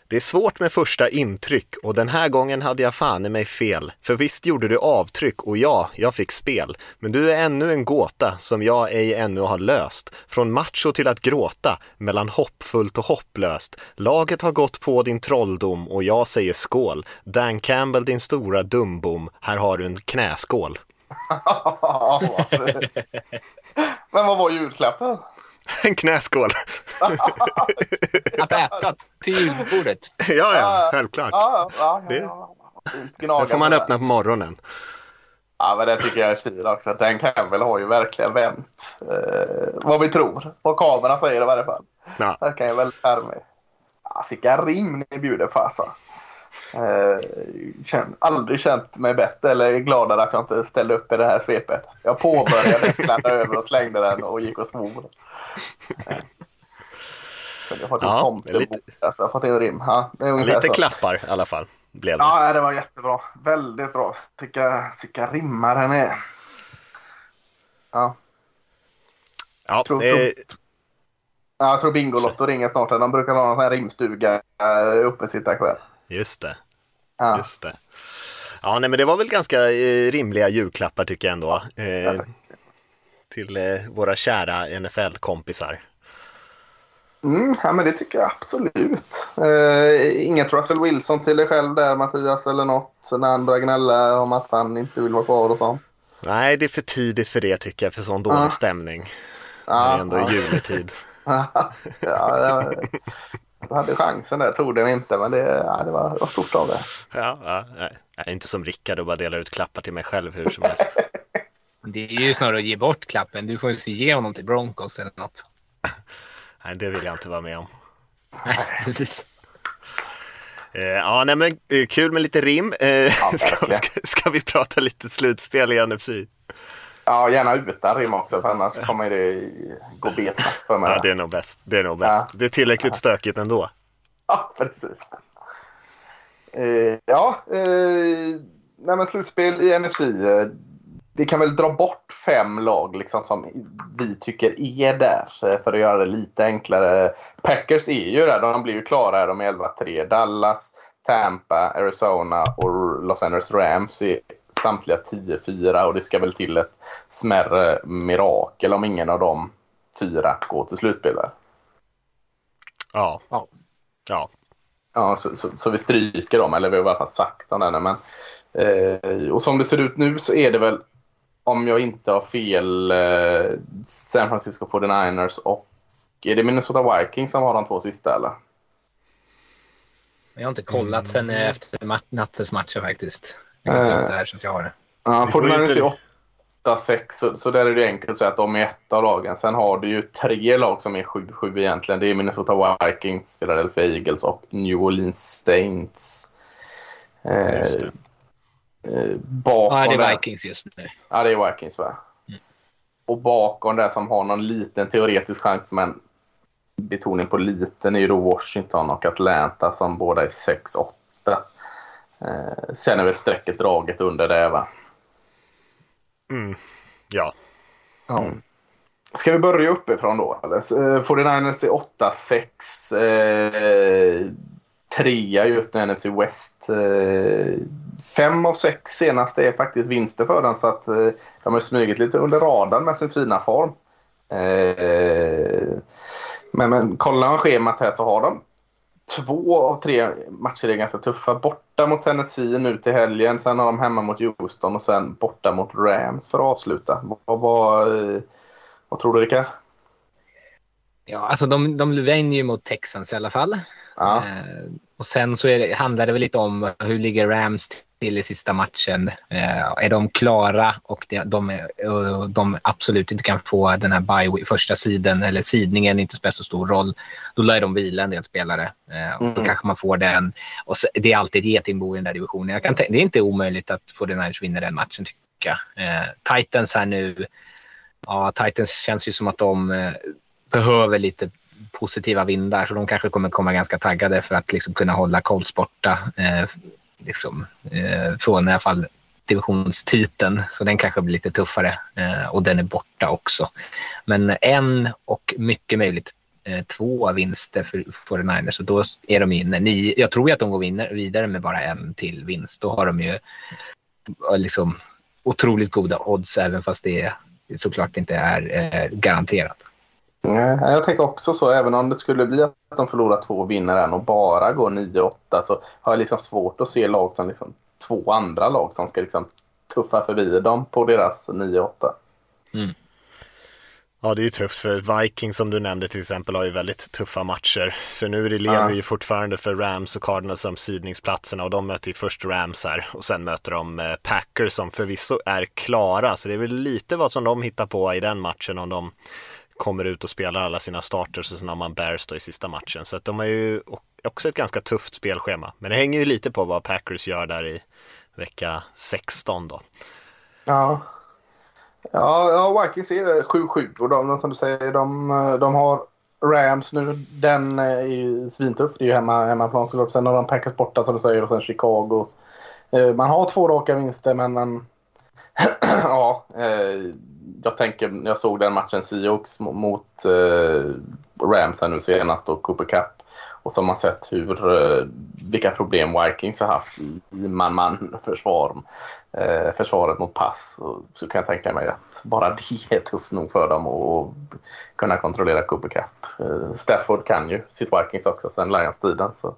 Speaker 2: Det är svårt med första intryck och den här gången hade jag fan i mig fel. För visst gjorde du avtryck och ja, jag fick spel. Men du är ännu en gåta som jag ej ännu har löst. Från macho till att gråta, mellan hoppfullt och hopplöst. Laget har gått på din trolldom och jag säger skål. Dan Campbell din stora dumbom, här har du en knäskål.
Speaker 3: Ja, men vad var julklappen?
Speaker 2: En knäskål.
Speaker 4: Att äta till julbordet.
Speaker 2: ja, ja, självklart.
Speaker 3: Ja, ja, ja,
Speaker 2: Det-
Speaker 3: ja. Fint
Speaker 2: Det får man öppna på morgonen.
Speaker 3: Ja, men det tycker jag är stil också. Den Campbell har ju verkligen vänt eh, vad vi tror. Vad kameran säger i varje fall.
Speaker 2: Ja.
Speaker 3: Verkar ju väldigt charmig. Ja, Vilka rim ni bjuder på alltså. Eh, känn, aldrig känt mig bättre eller gladare att jag inte ställde upp i det här svepet. Jag påbörjade, klädde över och slängde den och gick och svor. Eh, Jag har fått
Speaker 2: Ja,
Speaker 3: tomtebok,
Speaker 2: lite-
Speaker 3: alltså, jag har fått en rim. Ja, det
Speaker 2: Lite
Speaker 3: så.
Speaker 2: klappar i alla fall. Blev det.
Speaker 3: Ja, det var jättebra. Väldigt bra. Vilka, vilka rimmar den är. Ja.
Speaker 2: Ja,
Speaker 3: tror-
Speaker 2: eh,
Speaker 3: Ja, Jag tror Bingolotto ringer snart. De brukar ha en sån här rimstuga uh, uppe sitta kväll.
Speaker 2: Just det.
Speaker 3: Ja.
Speaker 2: Just det. Ja, nej, men det var väl ganska eh, rimliga julklappar tycker jag ändå. Eh, till eh, våra kära NFL-kompisar.
Speaker 3: Mm, ja, men det tycker jag absolut. Uh, inget Russell Wilson till dig själv där Mattias eller något. När han börjar gnälla om att han inte vill vara kvar och så.
Speaker 2: Nej, det är för tidigt för det tycker jag, för sån dålig
Speaker 3: Ja.
Speaker 2: stämning. Det
Speaker 3: Ja,
Speaker 2: är ändå
Speaker 3: ja.
Speaker 2: juletid.
Speaker 3: ja, ja, jag hade chansen där, tog den inte. Men det, ja, det, var, det var stort av det.
Speaker 2: Ja, ja, nej. Inte som Rickard och bara delar ut klappar till mig själv hur som helst.
Speaker 4: Det är ju snarare att ge bort klappen. Du får ju ge honom till Broncos eller något.
Speaker 2: Nej, det vill jag inte vara med om.
Speaker 4: Nej, precis.
Speaker 2: Eh, ja, nej men eh, kul med lite rim. Eh, ska,
Speaker 3: verkligen.
Speaker 2: ska, ska vi prata lite slutspel i NFC?
Speaker 3: Ja, gärna utan rim också för annars kommer det gå betsnabbt för mig.
Speaker 2: Ja, det är nog bäst. Det är nog bäst.
Speaker 3: Ja.
Speaker 2: Det är tillräckligt stökigt ändå.
Speaker 3: Ja, precis. Eh, ja, eh, nej slutspel i NFC. Eh, det kan väl dra bort fem lag liksom, som vi tycker är där eh, för att göra det lite enklare. Packers är ju där. De blir ju klara. De är 11-3. Dallas, Tampa, Arizona och Los Angeles Rams är samtliga 10-4 och det ska väl till ett smärre mirakel om ingen av de fyra går till slutspel. där.
Speaker 2: Ja.
Speaker 4: Ja.
Speaker 2: Ja.
Speaker 3: Ja, så, så, så vi stryker dem, eller vi har i alla fall sagt om den. Men, eh, och som det ser ut nu så är det väl, om jag inte har fel, eh, San Francisco 49ers och är det Minnesota Vikings som har de två sista eller?
Speaker 4: Jag har inte kollat sen eh, efter mat- nattens matcher faktiskt. Jag har inte
Speaker 3: Eh.
Speaker 4: upp det här så jag har det.
Speaker 3: Ja,
Speaker 2: Det går ju
Speaker 3: 49ers
Speaker 2: inte-
Speaker 3: är 8-6, så, så där är det enkelt att säga att de är ett av lagen. Sen har du ju tre lag som är 7-7 egentligen. Det är Minnesota Vikings, Philadelphia Eagles och New Orleans Saints. Eh,
Speaker 2: Just det.
Speaker 3: eh, bakom
Speaker 4: Ja, det är
Speaker 3: där-
Speaker 4: Vikings just nu.
Speaker 3: Ja, det är Vikings va?
Speaker 4: Mm.
Speaker 3: Och bakom det som har någon liten teoretisk chans, men betoning på liten, är ju då Washington och Atlanta som båda är 6-8. Eh, sen är väl strecket draget under det va?
Speaker 2: Mm. Ja.
Speaker 4: Ja.
Speaker 3: Ska vi börja uppifrån då? Eller? Så, eh, 49ers är 8-6. Eh, trea just nu NFC West. Eh, fem av sex senaste är faktiskt vinster för den så att eh, de har smugit lite under radarn med sin fina form. Eh, men, men kollar man schemat här så har de två av tre matcher är ganska tuffa. Borta mot Tennessee nu till helgen. Sen har de hemma mot Houston och sen borta mot Rams för att avsluta. Vad, vad, vad tror du Rickard?
Speaker 4: Ja, alltså de, de vänjer ju mot Texans i alla fall.
Speaker 3: Ja.
Speaker 4: Eh, och sen så det, handlar det väl lite om hur ligger Rams till i sista matchen. Eh, är de klara och de, de, och de absolut inte kan få den här bye, första sidan eller sidningen inte spelar så stor roll, då lär de vila en del spelare. Eh, och då
Speaker 3: Mm.
Speaker 4: kanske man får den. Och så, det är alltid ett getingbo i den där divisionen. Jag kan, tän- det är inte omöjligt att 49ers vinner den matchen tycker jag. Eh, Titans här nu, ja Titans känns ju som att de eh, behöver lite positiva vindar så de kanske kommer komma ganska taggade för att liksom kunna hålla Colts borta eh, liksom, eh, från i alla fall divisionstiteln. Så den kanske blir lite tuffare eh, och den är borta också. Men en och mycket möjligt eh, två vinster för 49ers så då är de inne. Ni, jag tror ju att de går vinner, vidare med bara en till vinst. Då har de ju eh, liksom otroligt goda odds även fast det såklart inte är eh, garanterat.
Speaker 3: Nej, Jag tänker också så. Även om det skulle bli att de förlorar två och vinner en och bara går 9-8 så har jag liksom svårt att se lag som liksom, två andra lag som ska liksom tuffa förbi dem på deras 9-8.
Speaker 2: Ja, det är ju tufft för Vikings som du nämnde till exempel har ju väldigt tuffa matcher. För nu lever ja. ju fortfarande för Rams och Cardinals som sidningsplatserna och de möter ju först Rams här och sen möter de eh, Packers som förvisso är klara. Så det är väl lite vad som de hittar på i den matchen om de kommer ut och spelar alla sina starters och sen har man Bears då i sista matchen. Så att de har ju också ett ganska tufft spelschema. Men det hänger ju lite på vad Packers gör där i vecka 16 då.
Speaker 3: Ja, Ja, ja Vikings är 7-7 och de, som du säger, de, de har Rams nu. Den är ju svintuff. Det är ju hemma, hemmaplan såklart. Sen har de Packers borta som du säger och sen Chicago. Eh, man har två raka vinster men man, ja, eh, jag tänker, jag såg den matchen Seahawks mot eh, Rams här nu senast och Cooper Cup. Och så har man sett hur, eh, vilka problem Vikings har haft i man-man försvar, eh, försvaret mot pass. Och så kan jag tänka mig att bara det är tufft nog för dem att kunna kontrollera Cooper Cup. Eh, Stafford kan ju sitt Vikings också sen Lions-tiden. Så.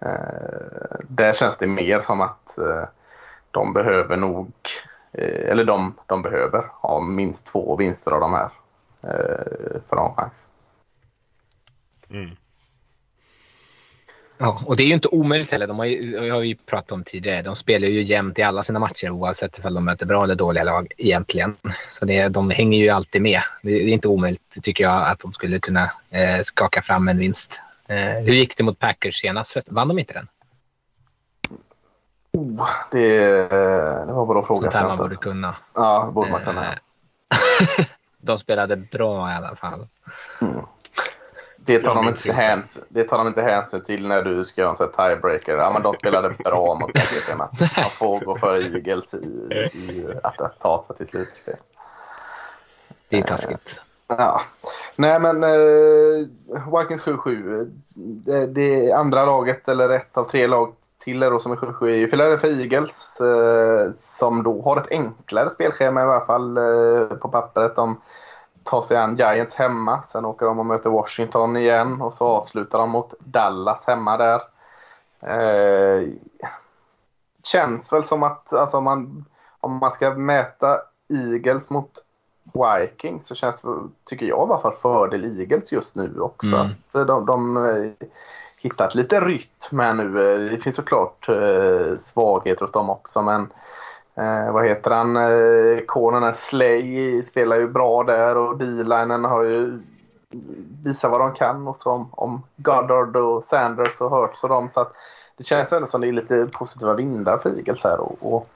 Speaker 3: Eh, där känns det mer som att eh, de behöver nog, eller de, de behöver ha minst två vinster av de här för att ha en chans. Mm.
Speaker 4: Ja, och det är ju inte omöjligt heller. De har ju, har vi pratat om tidigare. De spelar ju jämnt i alla sina matcher oavsett om de möter bra eller dåliga lag egentligen. Så det, de hänger ju alltid med. Det är inte omöjligt tycker jag att de skulle kunna eh, skaka fram en vinst. Eh, hur gick det mot Packers senast? Vann de inte den?
Speaker 3: Oh, det, det var bra fråga.
Speaker 4: Sånt här man borde kunna.
Speaker 3: Ja, borde man kunna. Eh,
Speaker 4: de spelade bra i alla fall.
Speaker 3: Mm. Det tar, de inte hänsyn, det tar de inte hänsyn till när du ska göra en tiebreaker. Ja, men de spelade bra mot Patrioterna. Man får gå för Eagles i, i attentatet till slutspel.
Speaker 4: Det är taskigt.
Speaker 3: Ja. Nej, men uh, Vikings 7-7. Det, det andra laget, eller ett av tre lag till då, som är 7-7 är ju Philadelphia Eagles. Uh, som då har ett enklare spelschema i alla fall uh, på pappret. De tar sig an Giants hemma. Sen åker de och möter Washington igen och så avslutar de mot Dallas hemma där. Eh, känns väl som att alltså, om, man, om man ska mäta Eagles mot Vikings så känns tycker jag i alla fall, fördel Eagles just nu också. Mm. Att de, de eh, hittat lite rytm här nu. Eh, det finns såklart eh, svagheter hos dem också men Eh, vad heter han? Eh, Konen Slay spelar ju bra där och D-linen har ju visat vad de kan. Och så om, om Goddard och Sanders och Hurts och dem. Så att det känns ändå som det är lite positiva vindar för Eagles här. Och, och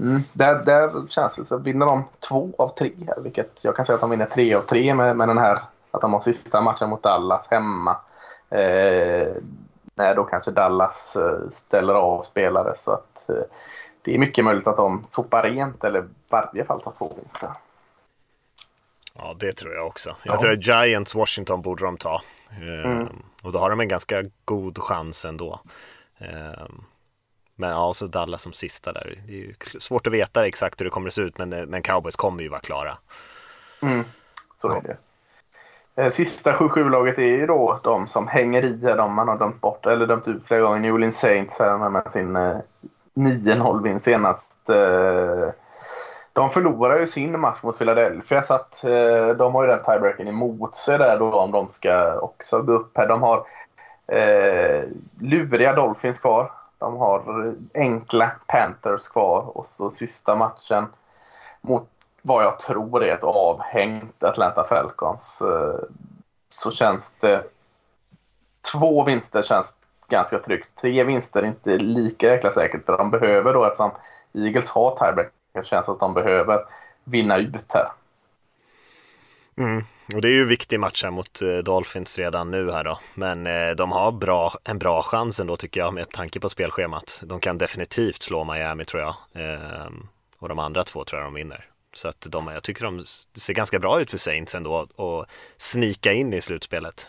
Speaker 3: mm, där, där känns det så vinner de två av tre här. Vilket jag kan säga att de vinner tre av tre med, med den här att de har sista matchen mot Dallas hemma. Eh, när då kanske Dallas eh, ställer av spelare. Så att eh, det är mycket möjligt att de sopar rent eller i varje fall tar två vinster.
Speaker 2: Ja, det tror jag också. Jag ja. tror att Giants Washington borde de ta. Ehm, mm. Och då har de en ganska god chans ändå. Ehm, men ja, så Dallas som sista där. Det är ju svårt att veta exakt hur det kommer att se ut, men, men Cowboys kommer ju vara klara.
Speaker 3: Mm. Så är det. Eh, sista 7-7-laget är ju då de som hänger i, de man har dömt bort, eller dömt ut flera gånger. New Orleans Saints här med sin eh, 9-0 vinst senast. Eh, de förlorar ju sin match mot Philadelphia så att de har ju den tiebreaken emot sig där då om de ska också gå upp här. De har eh, luriga Dolphins kvar. De har enkla Panthers kvar och så sista matchen mot vad jag tror är ett avhängt Atlanta Falcons. Eh, så känns det... Två vinster känns ganska tryggt. Tre vinster är inte lika jäkla säkert för de behöver då eftersom Eagles har tiebreak. Det känns att de behöver vinna ut här.
Speaker 2: Mm. Och det är ju en viktig match här mot eh, Dolphins redan nu här då. Men eh, de har bra, en bra chans ändå tycker jag med tanke på spelschemat. De kan definitivt slå Miami tror jag. Ehm, och de andra två tror jag de vinner. Så att de, jag tycker de ser ganska bra ut för Saints ändå och snika in i slutspelet.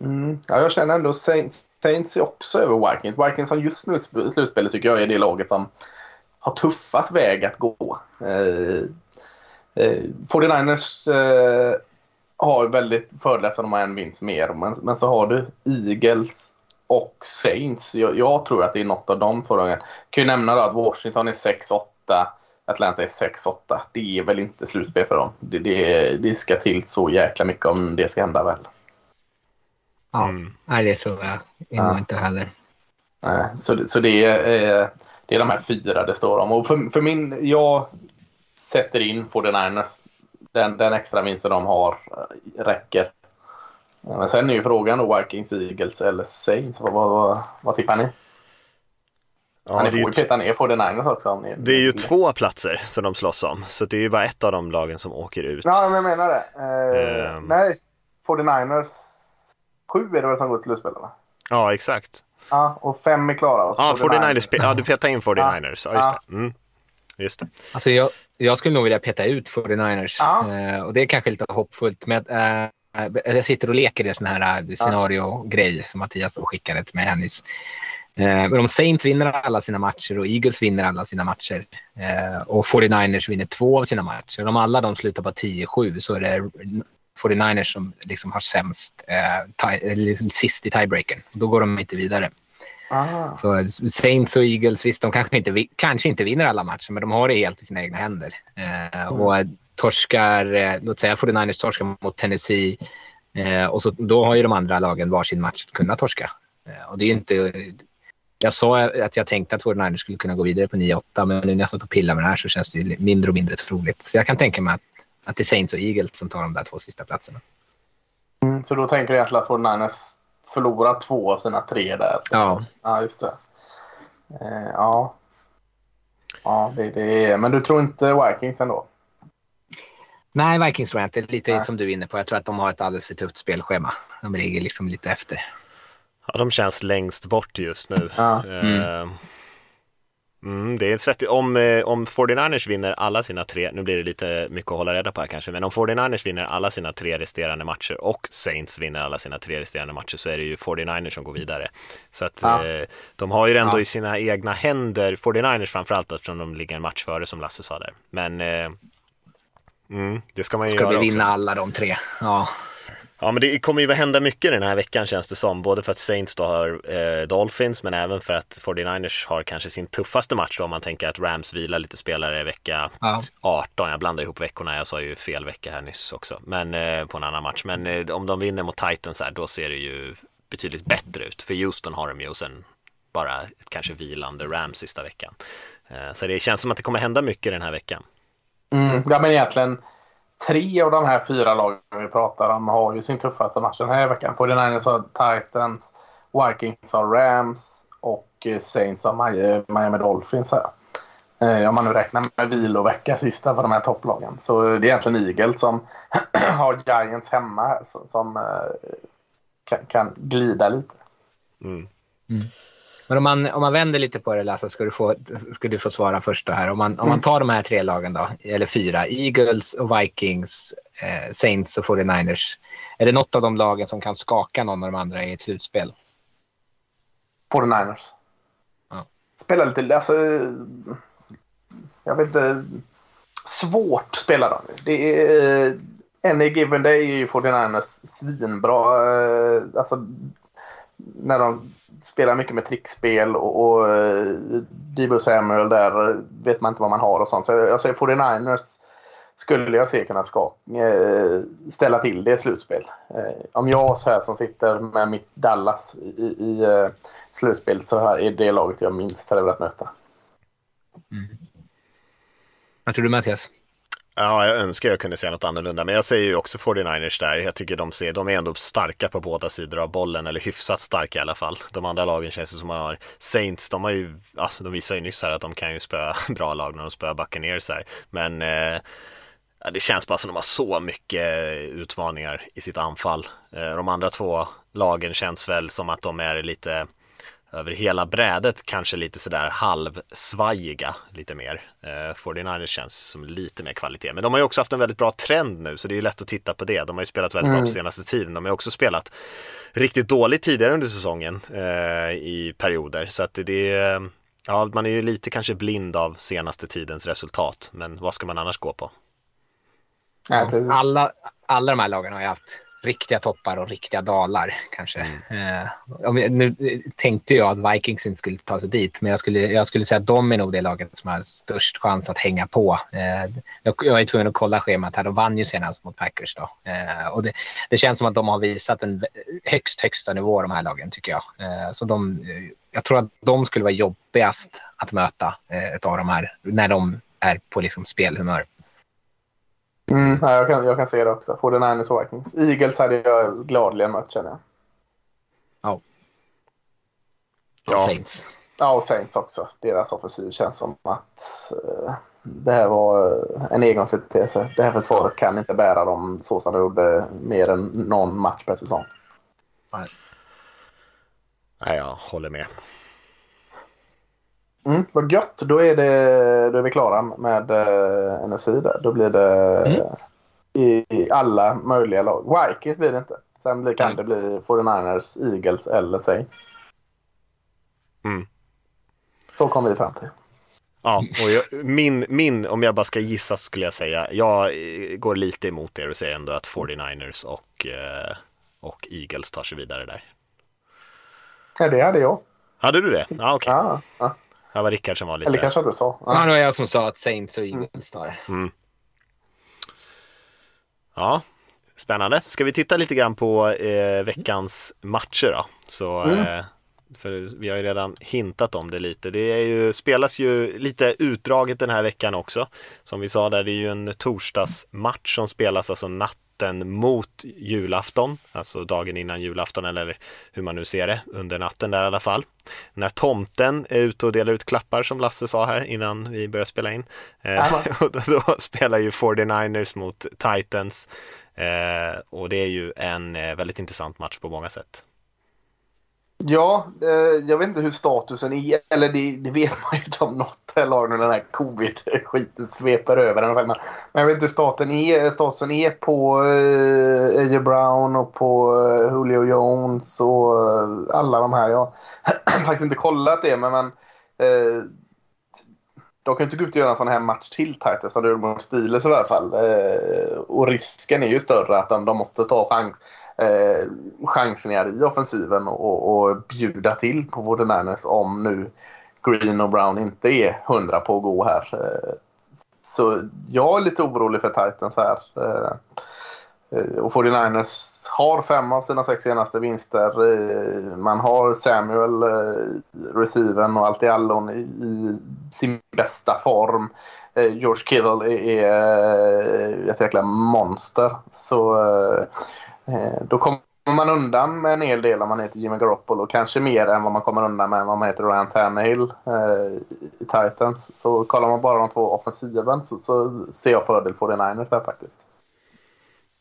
Speaker 3: Mm. Ja, jag känner ändå Saints, Saints är också över Vikings. Vikings som just nu i slutspelet tycker jag är det laget som har tuffat väg att gå. Eh, eh, 49ers eh, har väldigt fördel eftersom de har en vinst mer. Men, men så har du Eagles och Saints. Jag, jag, tror att det är något av de förra. Jag kan ju nämna då att Washington är 6-8. Atlanta är 6-8. Det är väl inte slutspel för dem. Det, det, det ska till så jäkla mycket om det ska hända väl.
Speaker 4: Ja,
Speaker 2: Mm.
Speaker 4: nej, det tror jag
Speaker 3: Ja.
Speaker 4: inte heller.
Speaker 3: Nej, Så, det- så det, är, det är de här fyra det står om. Och för, för min, jag sätter in 49ers. Den, den extra vinsten de har eh, räcker. Men sen är ju frågan då Vikings, Eagles eller Saints. Vad, vad, vad, vad tippar ni?
Speaker 2: Ja,
Speaker 3: Ja, ni
Speaker 2: det, är
Speaker 3: får
Speaker 2: ju
Speaker 3: peta ner 49ers också. Om ni,
Speaker 2: det är ju två platser som de slåss om. Så det är ju bara ett av de lagen som åker ut.
Speaker 3: Ja, men jag menar det. Eh,
Speaker 2: Ehm.
Speaker 3: Nej, 49ers. Sju är det väl som går till slutspel? va?
Speaker 2: Ja, exakt.
Speaker 3: Ja, och fem är klara. och
Speaker 2: Ja, 49ers. pe- Ja, du petar in 49ers. Ja, just det. Mm. Just det.
Speaker 4: Alltså jag, jag skulle nog vilja peta ut 49ers.
Speaker 3: Ja.
Speaker 4: Eh, och det är kanske lite hoppfullt. Men eh, jag sitter och leker i sån här eh, scenario-grej som Mattias skickade till mig här nyss. Eh, men om Saints vinner alla sina matcher och Eagles vinner alla sina matcher eh, och 49ers vinner två av sina matcher. Om alla de slutar på 10-7 så är det 49ers som liksom har sämst, eh, tie, liksom sist i tiebreakern. Då går de inte vidare.
Speaker 3: Ah.
Speaker 4: Så Saints och Eagles, visst, de kanske inte, kanske inte vinner alla matcher, men de har det helt i sina egna händer. Eh, Och torskar, eh, låt säga 49ers torskar mot Tennessee eh, och så, då har ju de andra lagen varsin match att kunna torska. Eh, och det är ju inte... Jag sa att jag tänkte att 49ers skulle kunna gå vidare på 9-8, men nu när jag satt och pillade med det här så känns det ju mindre och mindre troligt. Så jag kan tänka mig att, att det är Saints och Eagles som tar de där två sista platserna.
Speaker 3: Mm, så då tänker du egentligen att 49ers förlorar två av sina tre där?
Speaker 4: Ja,
Speaker 3: Ja, just det. Eh, ja. Ja, det, det är... Men du tror inte Vikings ändå?
Speaker 4: Nej, Vikings tror jag inte. Lite
Speaker 3: Nej.
Speaker 4: som du är inne på. Jag tror att de har ett alldeles för tufft spelschema. De ligger liksom lite efter.
Speaker 2: Ja, de känns längst bort just nu.
Speaker 3: Ja.
Speaker 2: Eh, Mm, det är svettigt. Om, eh, om 49ers vinner alla sina tre, nu blir det lite mycket att hålla reda på här kanske, men om 49ers vinner alla sina tre resterande matcher och Saints vinner alla sina tre resterande matcher så är det ju 49ers som går vidare. Så att
Speaker 3: Ja.
Speaker 2: eh, de har ju ändå
Speaker 4: Ja.
Speaker 2: i sina egna händer, 49ers framförallt eftersom de ligger en match före som Lasse sa där. Men mm, det ska man ju
Speaker 4: Ska
Speaker 2: göra
Speaker 4: vi
Speaker 2: också.
Speaker 4: vinna alla de tre? Ja.
Speaker 2: Ja, men det kommer ju hända mycket den här veckan känns det som. Både för att Saints då har eh, Dolphins, men även för att 49ers har kanske sin tuffaste match då, om man tänker att Rams vilar lite spelare i vecka
Speaker 4: Ja.
Speaker 2: 18. Jag blandar ihop veckorna, jag sa ju fel vecka här nyss också, men eh, på en annan match. Men eh, om de vinner mot Titans här, då ser det ju betydligt bättre ut. För Houston har de ju och sen bara ett kanske vilande Rams sista veckan. Eh, så det känns som att det kommer hända mycket den här veckan.
Speaker 3: Mm. Ja, men egentligen tre av de här fyra lagen vi pratar om har ju sin tuffaste match den här veckan. 49ers har Titans, Vikings har Rams och eh, Saints har Miami- Dolphins här. Eh, Om man nu räknar med vilovecka sista för de här topplagen. Så det är egentligen Eagles som har Giants hemma här som, eh, kan, glida lite.
Speaker 2: Mm.
Speaker 4: Men om man, om man vänder lite på det Lasse, ska du få, ska du få svara först då här. Om man, om man tar de här tre lagen då, eller fyra, Eagles och Vikings, eh, Saints och 49ers. Är det något av de lagen som kan skaka någon av de andra i ett slutspel?
Speaker 3: 49ers.
Speaker 4: Ja.
Speaker 3: Spelar lite, alltså, jag vet inte, svårt spelar de. Det är, any given day är ju 49ers svinbra. Eh, Alltså, när de spelar mycket med trickspel och, och eh, Debo Samuel där vet man inte vad man har och sånt. Så jag säger 49ers skulle jag se kunna ska, eh, ställa till det i slutspel. Eh, om jag så här som sitter med mitt Dallas i, i slutspel så här är det laget jag minst hade velat möta. Mm.
Speaker 4: Vad tror du Mattias?
Speaker 2: Ja, jag önskar jag kunde säga något annorlunda, men jag säger ju också 49ers där. Jag tycker de, ser, de är ändå starka på båda sidor av bollen, eller hyfsat starka i alla fall. De andra lagen känns det som att har Saints, de har ju, alltså de visar ju nyss här att de kan ju spöa bra lag när de spöar Buccaneers här. Men eh, det känns bara som att de har så mycket utmaningar i sitt anfall. Eh, de andra två lagen känns väl som att de är lite över hela brädet kanske lite sådär halvsvajiga lite mer. Eh, 49ers känns som lite mer kvalitet. Men de har ju också haft en väldigt bra trend nu så det är ju lätt att titta på det. De har ju spelat väldigt bra på senaste tiden. De har ju också spelat riktigt dåligt tidigare under säsongen eh, i perioder. Så att det är, ja man är ju lite kanske blind av senaste tidens resultat. Men vad ska man annars gå på?
Speaker 3: Ja.
Speaker 4: Alla, alla de här lagen har ju haft riktiga toppar och riktiga dalar kanske. Eh, om jag, nu tänkte jag att Vikings inte skulle ta sig dit, men jag skulle, jag skulle säga att de är nog det laget som har störst chans att hänga på. Eh, jag, jag är tvungen att kolla schemat här. De vann ju senast mot Packers då. Eh, och det, det känns som att de har visat en högst högsta nivå de här lagen tycker jag. Eh, så de, eh, jag tror att de skulle vara jobbigast att möta eh, av de här när de är på liksom spelhumör.
Speaker 3: Mm, ja, jag, kan, jag kan se det också. 49ers och Vikings. Eagles hade jag gladeligen mött känner jag.
Speaker 4: Ja.
Speaker 2: Ja.
Speaker 4: Saints.
Speaker 3: Ja, och Saints också. Deras offensiv känns som att eh, det här var eh, en engångsföreteelse. Det här försvaret kan inte bära dem så som det gjorde mer än någon match per säsong.
Speaker 2: Nej, jag håller med.
Speaker 3: Mm, vad gött. Då är, det, då är vi klara med eh, NFC där. Då blir det
Speaker 4: Mm.
Speaker 3: i, i alla möjliga lag. Vikings blir det inte. Sen blir, kan
Speaker 4: Nej.
Speaker 3: det bli 49ers, Eagles eller Saints.
Speaker 2: Mm.
Speaker 3: Så kom vi fram till.
Speaker 2: Ja, och jag, min, min, om jag bara ska gissa skulle jag säga, jag eh, går lite emot er och säger ändå att 49ers och, eh, och Eagles tar sig vidare där.
Speaker 3: Ja, det hade jag.
Speaker 2: Hade du det? Ja, okej.
Speaker 3: Ja, ja.
Speaker 2: Det var Rickard som var lite...
Speaker 3: Eller kanske du sa.
Speaker 4: Ja, det var jag som sa att Saints och Eagles tar.
Speaker 2: Ja, spännande. Ska vi titta lite grann på eh, veckans matcher då? Så, eh, för vi har ju redan hintat om det lite. Det är ju, spelas ju lite utdraget den här veckan också. Som vi sa där, det är ju en torsdagsmatch som spelas alltså natten mot julafton, alltså dagen innan julafton eller hur man nu ser det, under natten där i alla fall. När tomten är ute och delar ut klappar som Lasse sa här innan vi började spela in. Eh, och då, då spelar ju 49ers mot Titans. Eh, och det är ju en eh, väldigt intressant match på många sätt.
Speaker 3: Ja, eh, jag vet inte hur statusen är. Eller det, det vet man ju inte om något lag när den här covid-skiten sveper över den. Men, men jag vet inte hur staten är, eh, statusen är på eh, AJ Brown och på eh, Julio Jones och eh, alla de här. Jag har faktiskt inte kollat det, men, men eh, de kan ju inte gå ut och göra en sån här match till Titans som det gjorde mot Steelers i alla fall. Eh, och risken är ju större att de, de måste ta chans, eh, chansningar i offensiven och, och, bjuda till på 49ers om nu Green och Brown inte är hundra på att gå här. Eh, så jag är lite orolig för Titans här. Eh, eh och 49ers har fem av sina sex senaste vinster. Eh, man har Samuel, eh, receiven och allt i allon i, sin bästa form. George Kittle är, ett jäkla monster. Så då kommer man undan med en hel del om man heter Jimmy Garoppolo. Kanske mer än vad man kommer undan med om man heter Ryan Tannehill eh, i Titans. Så kollar man bara de två offensiven så, så ser jag fördel för den Niners där faktiskt.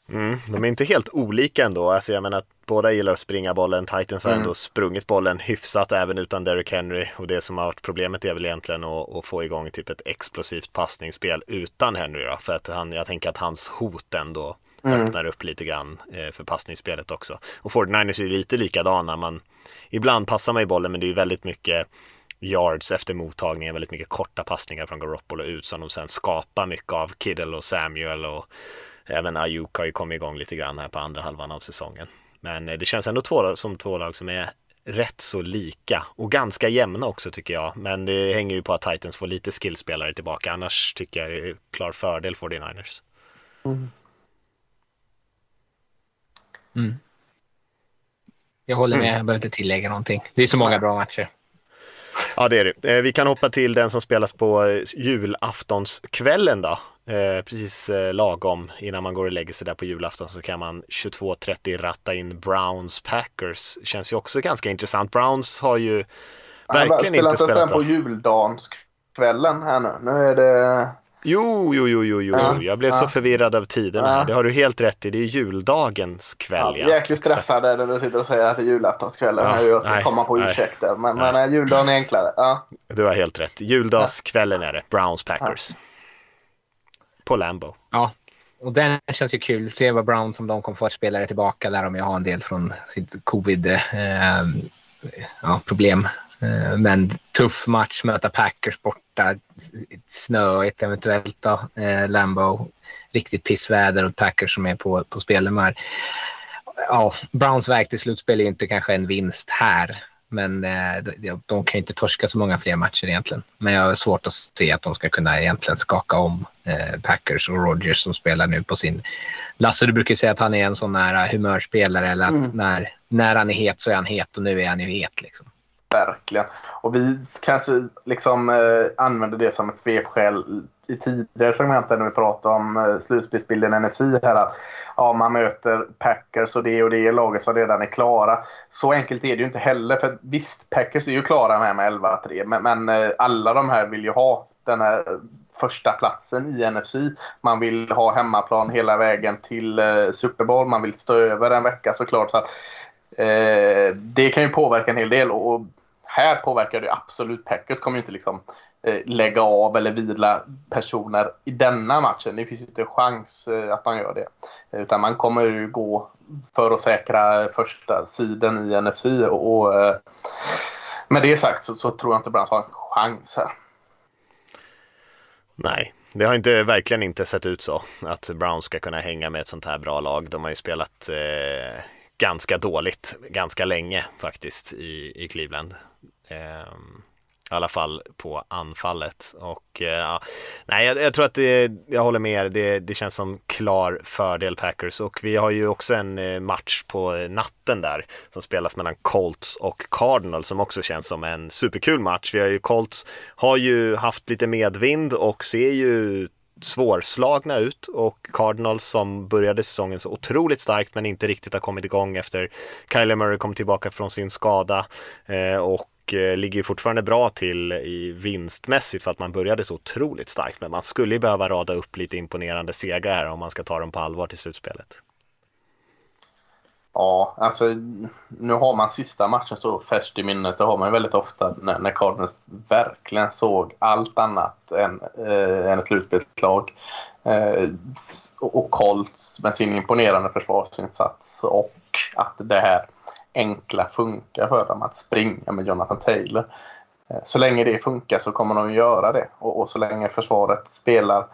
Speaker 2: Mm, de är inte helt olika ändå. Alltså jag menar att båda gillar att springa bollen. Titans har
Speaker 3: Mm.
Speaker 2: ändå sprungit bollen hyfsat även utan Derrick Henry. Och det som har varit problemet är väl egentligen att, att få igång typ ett explosivt passningsspel utan Henry då. För att han, jag tänker att hans hot ändå
Speaker 3: Mm.
Speaker 2: öppnar upp lite grann eh, för passningsspelet också. Och 49ers är lite likadana. Man, ibland passar man i bollen men det är väldigt mycket yards efter mottagningen, väldigt mycket korta passningar från Garoppolo ut som de sen skapar mycket av Kiddle och Samuel och även Ayuk har ju kommit igång lite grann här på andra halvan av säsongen. Men eh, det känns ändå två, som två lag som är rätt så lika och ganska jämna också tycker jag. Men det hänger ju på att Titans får lite skillspelare tillbaka. Annars tycker jag det är klar fördel för the Niners.
Speaker 4: Jag håller med, jag behöver inte tillägga någonting. Det är så många bra matcher.
Speaker 2: Ja, det är det. Eh, Vi kan hoppa till den som spelas på eh, julaftonskvällen då. Eh, precis lagom innan man går och lägger sig där på julafton så kan man 22.30 ratta in Browns Packers. Känns ju också ganska intressant. Browns har ju verkligen inte spelat
Speaker 3: den
Speaker 2: bra.
Speaker 3: på juldagskvällen här nu? Nu är det...
Speaker 2: Jo, jo, jo, jo, jo.
Speaker 3: Ja,
Speaker 2: Jag blev så
Speaker 3: ja.
Speaker 2: förvirrad av tiderna här.
Speaker 3: Ja.
Speaker 2: Det har du helt rätt i. Det är juldagens kväll.
Speaker 3: Ja, jäkligt stressad när du sitter och säger att det är julaftonskvällen.
Speaker 2: Ja,
Speaker 3: Ja, jag ska
Speaker 2: nej,
Speaker 3: komma på ursäkter. Men,
Speaker 2: nej.
Speaker 3: men eh, juldagen är enklare. Ja.
Speaker 2: Du har helt rätt. Juldagskvällen är det. Browns Packers. På Lambo.
Speaker 4: Ja, och den känns ju kul. Se vad Brown som de kommer få spelare tillbaka där de ju har en del från sitt covid eh, ja, problem. Eh, men tuff match, möta Packers borta, snöigt eventuellt då, eh, Lambo. Riktigt pissväder och Packers som är på, på spelhumör. ja, Browns väg till slutspel är inte kanske en vinst här. Men eh, de, de kan ju inte torska så många fler matcher egentligen. Men jag har svårt att se att de ska kunna egentligen skaka om Packers och Rogers som spelar nu på sin... Lasse, du brukar säga att han är en sån här humörspelare eller att mm. när, när han är het så är han het och nu är han ju het. Liksom.
Speaker 3: Verkligen. Och vi kanske liksom eh, använder det som ett svepskäl i tidigare segment när vi pratade om eh, slutspelsbilden NFC här. Att, ja, man möter Packers och det och det laget som redan är klara. Så enkelt är det ju inte heller. För visst, Packers är ju klara med, med 11-3. Men, men eh, alla de här vill ju ha den här första platsen i NFC. Man vill ha hemmaplan hela vägen till eh, Super Bowl. Man vill stå över en vecka såklart. Så att, eh, det kan ju påverka en hel del. Och, här påverkar det absolut. Packers kommer ju inte liksom eh, lägga av eller vila personer i denna matchen. Det finns ju inte en chans eh, att man gör det. Utan man kommer ju gå för att säkra första sidan i NFC. Och, och eh, med det sagt så, så, tror jag inte Browns har en chans här.
Speaker 2: Nej, det har inte, verkligen inte sett ut så att Browns ska kunna hänga med ett sånt här bra lag. De har ju spelat eh, ganska dåligt ganska länge faktiskt i, i Cleveland. Ehm, I alla fall på anfallet. Och eh, ja, nej, jag, jag, tror att det, jag håller med er. Det, det känns som klar fördel Packers och vi har ju också en eh, match på natten där som spelas mellan Colts och Cardinals som också känns som en superkul match. Vi har ju Colts har ju haft lite medvind och ser ju svårslagna ut och Cardinals som började säsongen så otroligt starkt men inte riktigt har kommit igång efter Kyler Murray kom tillbaka från sin skada eh, och eh, ligger fortfarande bra till i vinstmässigt för att man började så otroligt starkt. Men man skulle ju behöva rada upp lite imponerande segrar här om man ska ta dem på allvar till slutspelet.
Speaker 3: Ja, alltså nu har man sista matchen så färskt i minnet. Det har man ju väldigt ofta när, när Cardinals verkligen såg allt annat än, eh, än ett slutspelslag. Eh, och Colts med sin imponerande försvarsinsats och att det här enkla funkar för dem att springa med Jonathan Taylor. Eh, så länge det funkar så kommer de att göra det. Och, och så länge försvaret spelar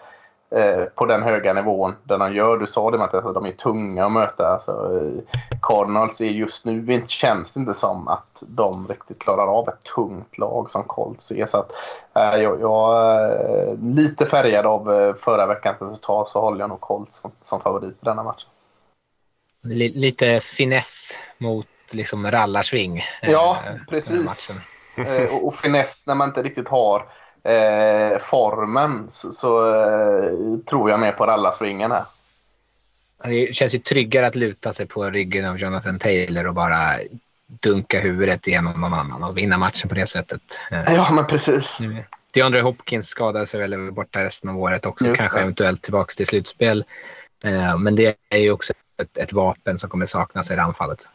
Speaker 3: eh, på den höga nivån där de gör. Du sa det med att de är tunga att möta. Alltså, eh, Cardinals är just nu, känns det inte som att de riktigt klarar av ett tungt lag som Colts är. Så att, eh, jag, jag är lite färgad av förra veckans resultat så håller jag nog Colts som, som favorit i denna match.
Speaker 4: Lite finess mot liksom rallarsving.
Speaker 3: Eh, ja, precis. Eh, och, och finess när man inte riktigt har eh, formen så, så eh, tror jag mer på rallarsvingen här.
Speaker 4: Det känns ju tryggare att luta sig på ryggen av Jonathan Taylor och bara dunka huvudet igenom någon annan och vinna matchen på det sättet.
Speaker 3: Eh, ja, men precis.
Speaker 4: DeAndre Hopkins skadade sig väl borta resten av året också, Just kanske det. eventuellt tillbaka till slutspel. Men det är ju också ett, ett vapen som kommer saknas i det anfallet.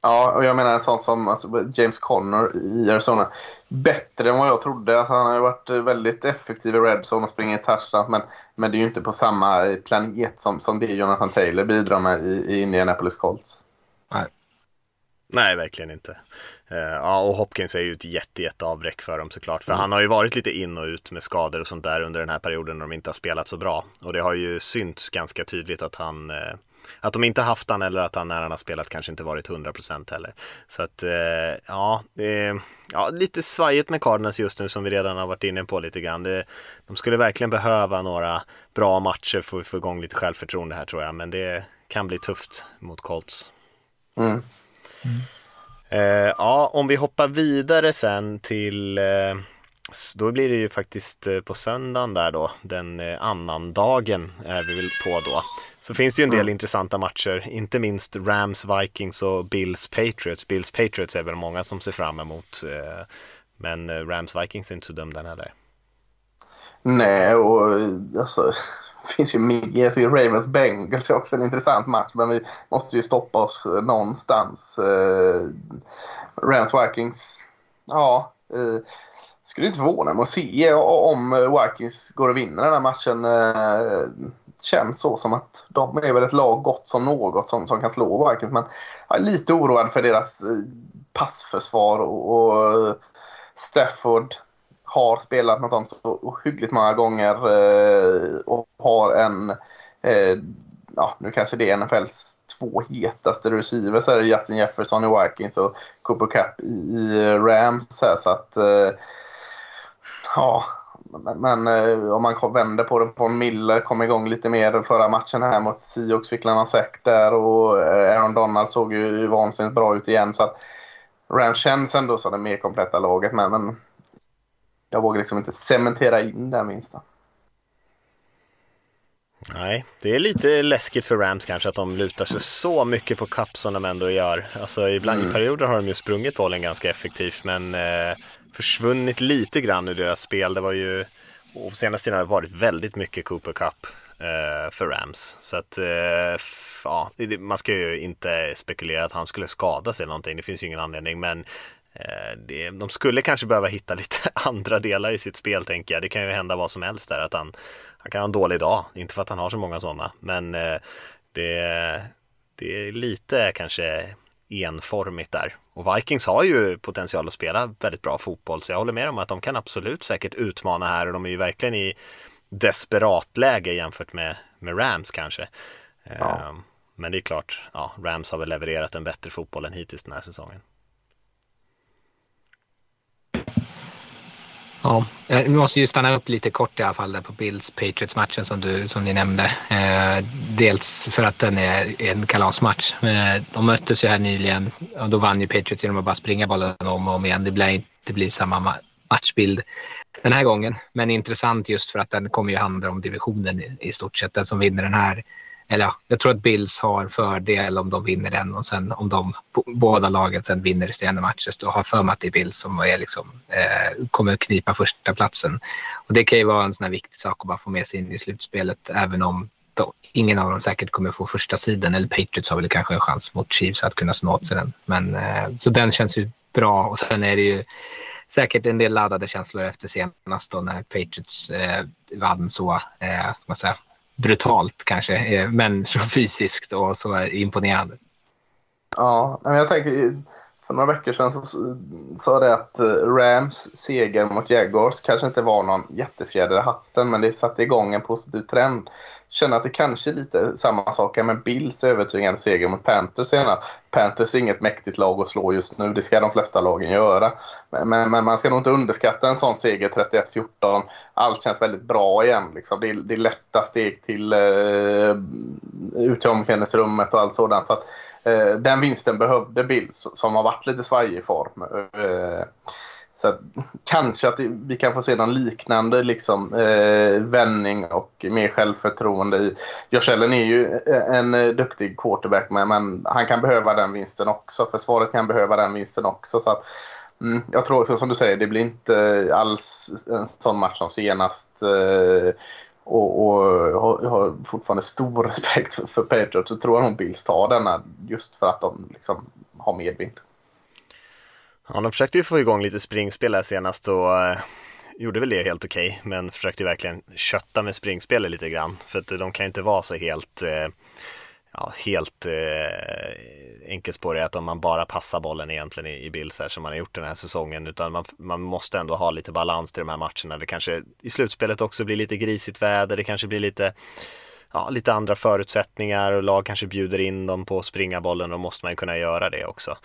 Speaker 3: Ja, och jag menar en sån som alltså, James Conner i Arizona. Bättre än vad jag trodde. Alltså, han har ju varit väldigt effektiv i Redzone och springer touchdowns. Men, men det är ju inte på samma planet som, som det Jonathan Taylor bidrar med i, i Indianapolis Colts.
Speaker 2: Nej. Nej, verkligen inte. Uh, ja, och Hopkins är ju ett jätte, jätte avbräck för dem såklart. För mm. han har ju varit lite in och ut med skador och sånt där under den här perioden när de inte har spelat så bra. Och det har ju synts ganska tydligt att han uh, att de inte haft han eller att han när han har spelat kanske inte varit 100% heller. Så att eh, ja, det ja, lite svajigt med Cardinals just nu som vi redan har varit inne på lite grann. Det, de skulle verkligen behöva några bra matcher för att få igång lite självförtroende här tror jag. Men det kan bli tufft mot Colts. Mm. Mm. Eh, ja, om vi hoppar vidare sen till eh, då blir det ju faktiskt eh, på söndagen där då, den eh, annan dagen är vi väl på då. Så finns det ju en del mm. intressanta matcher, inte minst Rams, Vikings och Bills, Patriots. Bills, Patriots är väl många som ser fram emot, eh, men Rams, Vikings är inte så dum den heller.
Speaker 3: Nej, och alltså det finns ju mycket. Ravens Bengals är också en intressant match, men vi måste ju stoppa oss någonstans. Rams Vikings, ja skulle inte förvåna mig att se om Vikings går och vinner den här matchen. Eh, känns så som att de är väl ett lag gott som något som, som kan slå Vikings. Men jag är lite oroad för deras eh, passförsvar och, och eh, Stafford har spelat mot dem så ohyggligt många gånger och har en, ja nu kanske det är NFLs två hetaste receivers Justin Jefferson i Vikings och Cooper Cup i Rams. Här, så att, eh, ja, men eh, om man vänder på det, Von Miller kom igång lite mer förra matchen här mot Seahawks, fick han säck där och eh, Aaron Donald såg ju vansinnigt bra ut igen. Så att Rams känns ändå som det mer kompletta laget, men, men jag vågar liksom inte cementera in det minsta.
Speaker 2: Nej, det är lite läskigt för Rams kanske att de lutar sig så mycket på Cup som de ändå gör. Alltså ibland mm. i perioder har de ju sprungit bollen ganska effektivt men eh, försvunnit lite grann ur deras spel. Det var ju, och senaste tiden har det varit väldigt mycket Cooper Cup eh, för Rams. Så att, eh, ja, man ska ju inte spekulera att han skulle skada sig någonting. Det finns ju ingen anledning, men eh, det, de skulle kanske behöva hitta lite andra delar i sitt spel tänker jag. Det kan ju hända vad som helst där. Att han, han kan ha en dålig dag, inte för att han har så många sådana, men eh, det, det är lite kanske enformigt där. Och Vikings har ju potential att spela väldigt bra fotboll så jag håller med om att de kan absolut säkert utmana här och de är ju verkligen i desperat läge jämfört med, med Rams kanske. Ja. Ehm, men det är klart, ja, Rams har väl levererat en bättre fotboll än hittills den här säsongen.
Speaker 4: Ja, eh, vi måste ju stanna upp lite kort i alla fall där på Bills Patriots-matchen som, du, som ni nämnde. Eh, dels för att den är en kalasmatch. Eh, de möttes ju här nyligen och då vann ju Patriots genom att bara springa bollen om och om igen. Det blir inte bli samma matchbild den här gången. Men intressant just för att den kommer ju handla om divisionen i, i stort sett. Den som vinner den här eller ja, jag tror att Bills har fördel om de vinner den och sen om de båda lagen sen vinner resterande matcher så har för mig att det är Bills som är liksom, eh, kommer knipa första platsen. Och det kan ju vara en sån här viktig sak att bara få med sig in i slutspelet även om då, ingen av dem säkert kommer få första sidan eller Patriots har väl kanske en chans mot Chiefs att kunna snå åt sig den. Men, eh, så den känns ju bra och sen är det ju säkert en del laddade känslor efter senast då när Patriots eh, vann så, eh, man säga, brutalt kanske, eh, men så fysiskt och så imponerande.
Speaker 3: Ja, men jag tänker för några veckor sedan så sa det att eh, Rams seger mot Jaguars kanske inte var någon jättefjäder i hatten men det satte igång en positiv trend Känna att det kanske är lite samma sak med Bills övertygande seger mot Panthers senare. Panthers är inget mäktigt lag att slå just nu, det ska de flesta lagen göra. Men, men, men man ska nog inte underskatta en sån seger 31-14. Allt känns väldigt bra igen. Liksom. Det, är, det är lätta steg till eh, ut till omklädningsrummet och allt sådant. Så att, eh, den vinsten behövde Bills som har varit lite svajig i form. Eh, så att, kanske att vi kan få se någon liknande liksom, eh, vändning och mer självförtroende i. Josh Allen är ju eh, en eh, duktig quarterback med, men han kan behöva den vinsten också. Försvaret kan behöva den vinsten också. Så att, mm, jag tror också som du säger, det blir inte alls en sån match som senast. Eh, och, och jag har fortfarande stor respekt för, för Patriots. Så tror jag nog Bills tar denna just för att de liksom har medvind.
Speaker 2: Ja, de försökte ju få igång lite springspel här senast och eh, gjorde väl det helt okej, okay, men försökte verkligen kötta med springspelet lite grann. För att de kan inte vara så helt, eh, ja, helt eh, enkelspåriga att om man bara passar bollen egentligen i, i Bills här som man har gjort den här säsongen, utan man, man måste ändå ha lite balans till de här matcherna. Det kanske i slutspelet också blir lite grisigt väder, det kanske blir lite ja, lite andra förutsättningar och lag kanske bjuder in dem på att springa bollen, då måste man ju kunna göra det också.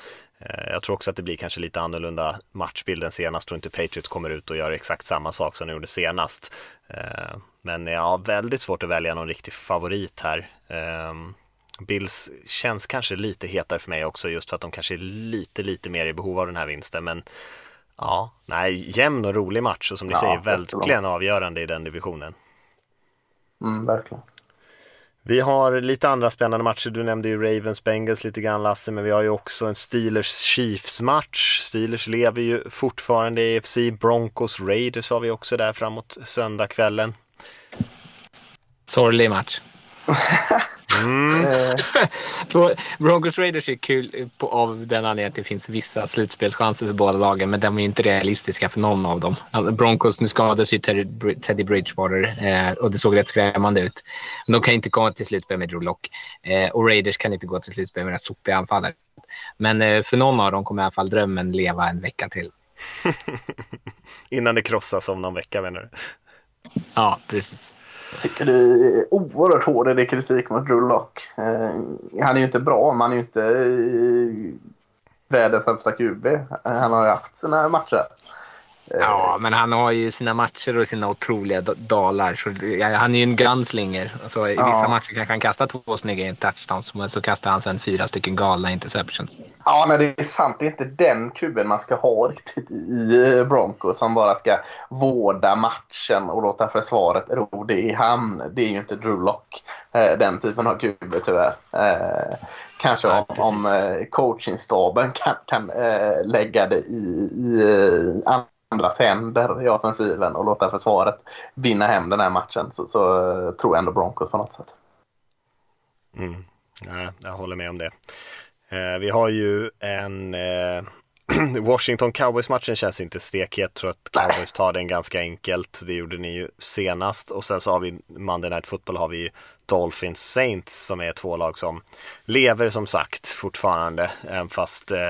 Speaker 2: Eh, jag tror också att det blir kanske lite annorlunda matchbild än senast. Tror inte Patriots kommer ut och gör exakt samma sak som de gjorde senast. Eh, men jag har väldigt svårt att välja någon riktig favorit här. Ehm, Bills känns kanske lite hetare för mig också just för att de kanske är lite, lite mer i behov av den här vinsten. Men ja, nej, jämn och rolig match och som ni ja, säger, verkligen avgörande i den divisionen.
Speaker 3: Mm, verkligen.
Speaker 2: Vi har lite andra spännande matcher. Du nämnde ju Ravens Bengals lite grann Lasse, men vi har ju också en Steelers Chiefs match. Steelers lever ju fortfarande i AFC. Broncos Raiders har vi också där framåt söndagskvällen.
Speaker 4: Sorglig match. Mm. Eh. Broncos Raiders är kul på, av den anledningen att det finns vissa slutspelschanser för båda lagen, men de är inte realistiska för någon av dem. Broncos, nu skadades ju Teddy, Teddy Bridgewater eh, och det såg rätt skrämmande ut. Men de kan inte komma till slutspel med Drew Lock eh, och Raiders kan inte gå till slutspel med den sopiga anfallare. Men eh, för någon av dem kommer i alla fall drömmen leva en vecka till.
Speaker 2: Innan det krossas om någon vecka menar du?
Speaker 4: Ja, precis.
Speaker 3: Jag tycker det är oerhört hård i din kritik mot Drew Lock. Eh, han är ju inte bra, men han är ju inte eh, världens sämsta QB. Eh, han har ju haft sina matcher.
Speaker 4: Ja, men han har ju sina matcher och sina otroliga dalar. Så, ja, han är ju en gunslinger. Alltså, I vissa
Speaker 3: Ja.
Speaker 4: matcher kanske han kasta två snygga touchdowns, men så kastar han sen fyra stycken galna interceptions.
Speaker 3: Ja, men det är sant. Det är inte den kuben man ska ha riktigt i eh, Broncos som bara ska vårda matchen och låta försvaret ro det i hamn. Det är ju inte Drew Lock, eh, den typen av kube tyvärr. Eh, kanske
Speaker 2: Nej,
Speaker 3: om, eh, coachingstaben kan, kan eh, lägga det i, i eh, andras händer i offensiven och låta försvaret vinna hem den här matchen så, så eh, tror jag ändå Broncos på något sätt.
Speaker 2: Mm. Ja, jag håller med om det. Eh, vi har ju en eh, Washington Cowboys-matchen känns inte stekhet. Jag tror att Cowboys tar den ganska enkelt. Det gjorde ni ju senast. Och sen så har vi Monday Night Football har vi ju Dolphins Saints som är två lag som lever som sagt fortfarande. Även fast eh,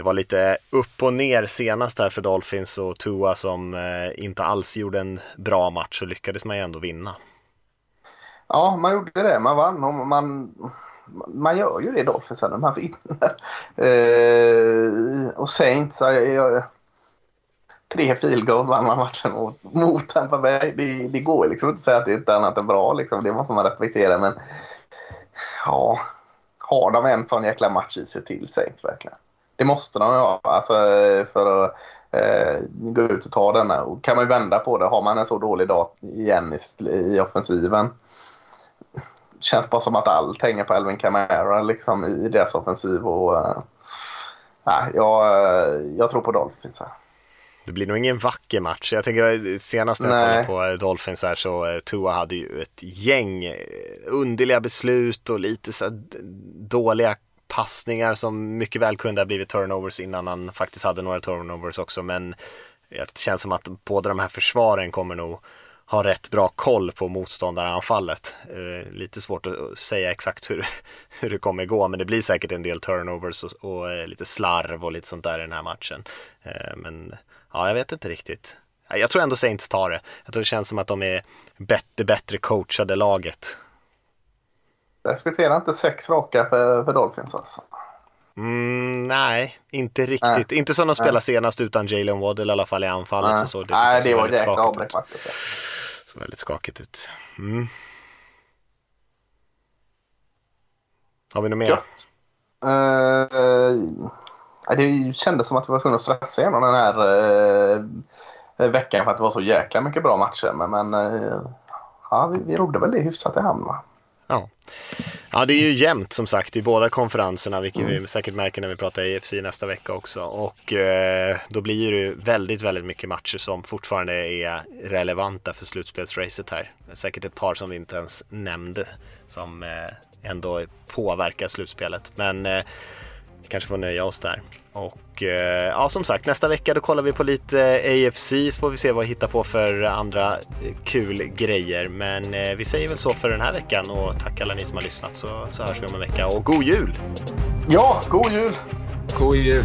Speaker 2: det var lite upp och ner senast här för Dolphins och Tua som eh, inte alls gjorde en bra match så lyckades man ju ändå vinna.
Speaker 3: Ja, man gjorde det. Man vann och man, man gör ju det Dolphins när man vinner. Eh, och Saints, jag, jag, tre field goal vann man matchen mot, mot Tampa Bay. Det, det går liksom inte att säga att det inte annat än bra. Liksom. Det måste man respektera. Men ja, har de en sån jäkla match i sig till Saints verkligen? Det måste de ju ha alltså, för att eh, gå ut och ta denna. Och kan man ju vända på det. Har man en så dålig dag igen i, i offensiven känns bara som att allt hänger på Alvin Kamara liksom, i deras offensiv. Och, nej, jag, jag tror på Dolphins. Här.
Speaker 2: Det blir nog ingen vacker match. Jag tänker senast när jag kollade på Dolphins här så eh, Tua hade ju ett gäng eh, underliga beslut och lite så dåliga passningar som mycket väl kunde ha blivit turnovers innan han faktiskt hade några turnovers också. Men det känns som att båda de här försvaren kommer nog ha rätt bra koll på motståndaranfallet. Eh, lite svårt att säga exakt hur, hur det kommer gå, men det blir säkert en del turnovers och, och eh, lite slarv och lite sånt där i den här matchen. Eh, men ja, jag vet inte riktigt. Jag tror ändå Saints tar det. Jag tror det känns som att de är bättre, bättre coachade laget.
Speaker 3: Respekterar inte sex raka för, för Dolphins alltså.
Speaker 2: Mm, nej, inte riktigt. Inte som de spelade senast utan Jalen Waddle i alla fall i anfallet.
Speaker 3: Nej,
Speaker 2: Så såg det,
Speaker 3: nej,
Speaker 2: så
Speaker 3: det var jäkla avbräck faktiskt.
Speaker 2: Så väldigt skakigt ut. Mm. Har vi något mer?
Speaker 3: Gött. Nej, det kändes som att vi var tvungna att stressa igenom den här eh, veckan för att det var så jäkla mycket bra matcher. Men, men eh, ja, vi, vi rodde väl det hyfsat i hamn va?
Speaker 2: Ja. ja, det är ju jämnt som sagt i båda konferenserna, vilket vi säkert märker när vi pratar EFC nästa vecka också. Och eh, då blir det ju väldigt, väldigt mycket matcher som fortfarande är relevanta för slutspelsracet här. Säkert ett par som vi inte ens nämnde som eh, ändå påverkar slutspelet. Men eh, vi kanske får nöja oss där. Och eh, ja, som sagt, nästa vecka då kollar vi på lite AFC så får vi se vad vi hittar på för andra eh, kul grejer. Men eh, vi säger väl så för den här veckan och tack alla ni som har lyssnat så, så hörs vi om en vecka och god jul!
Speaker 3: Ja, god jul!
Speaker 4: God jul!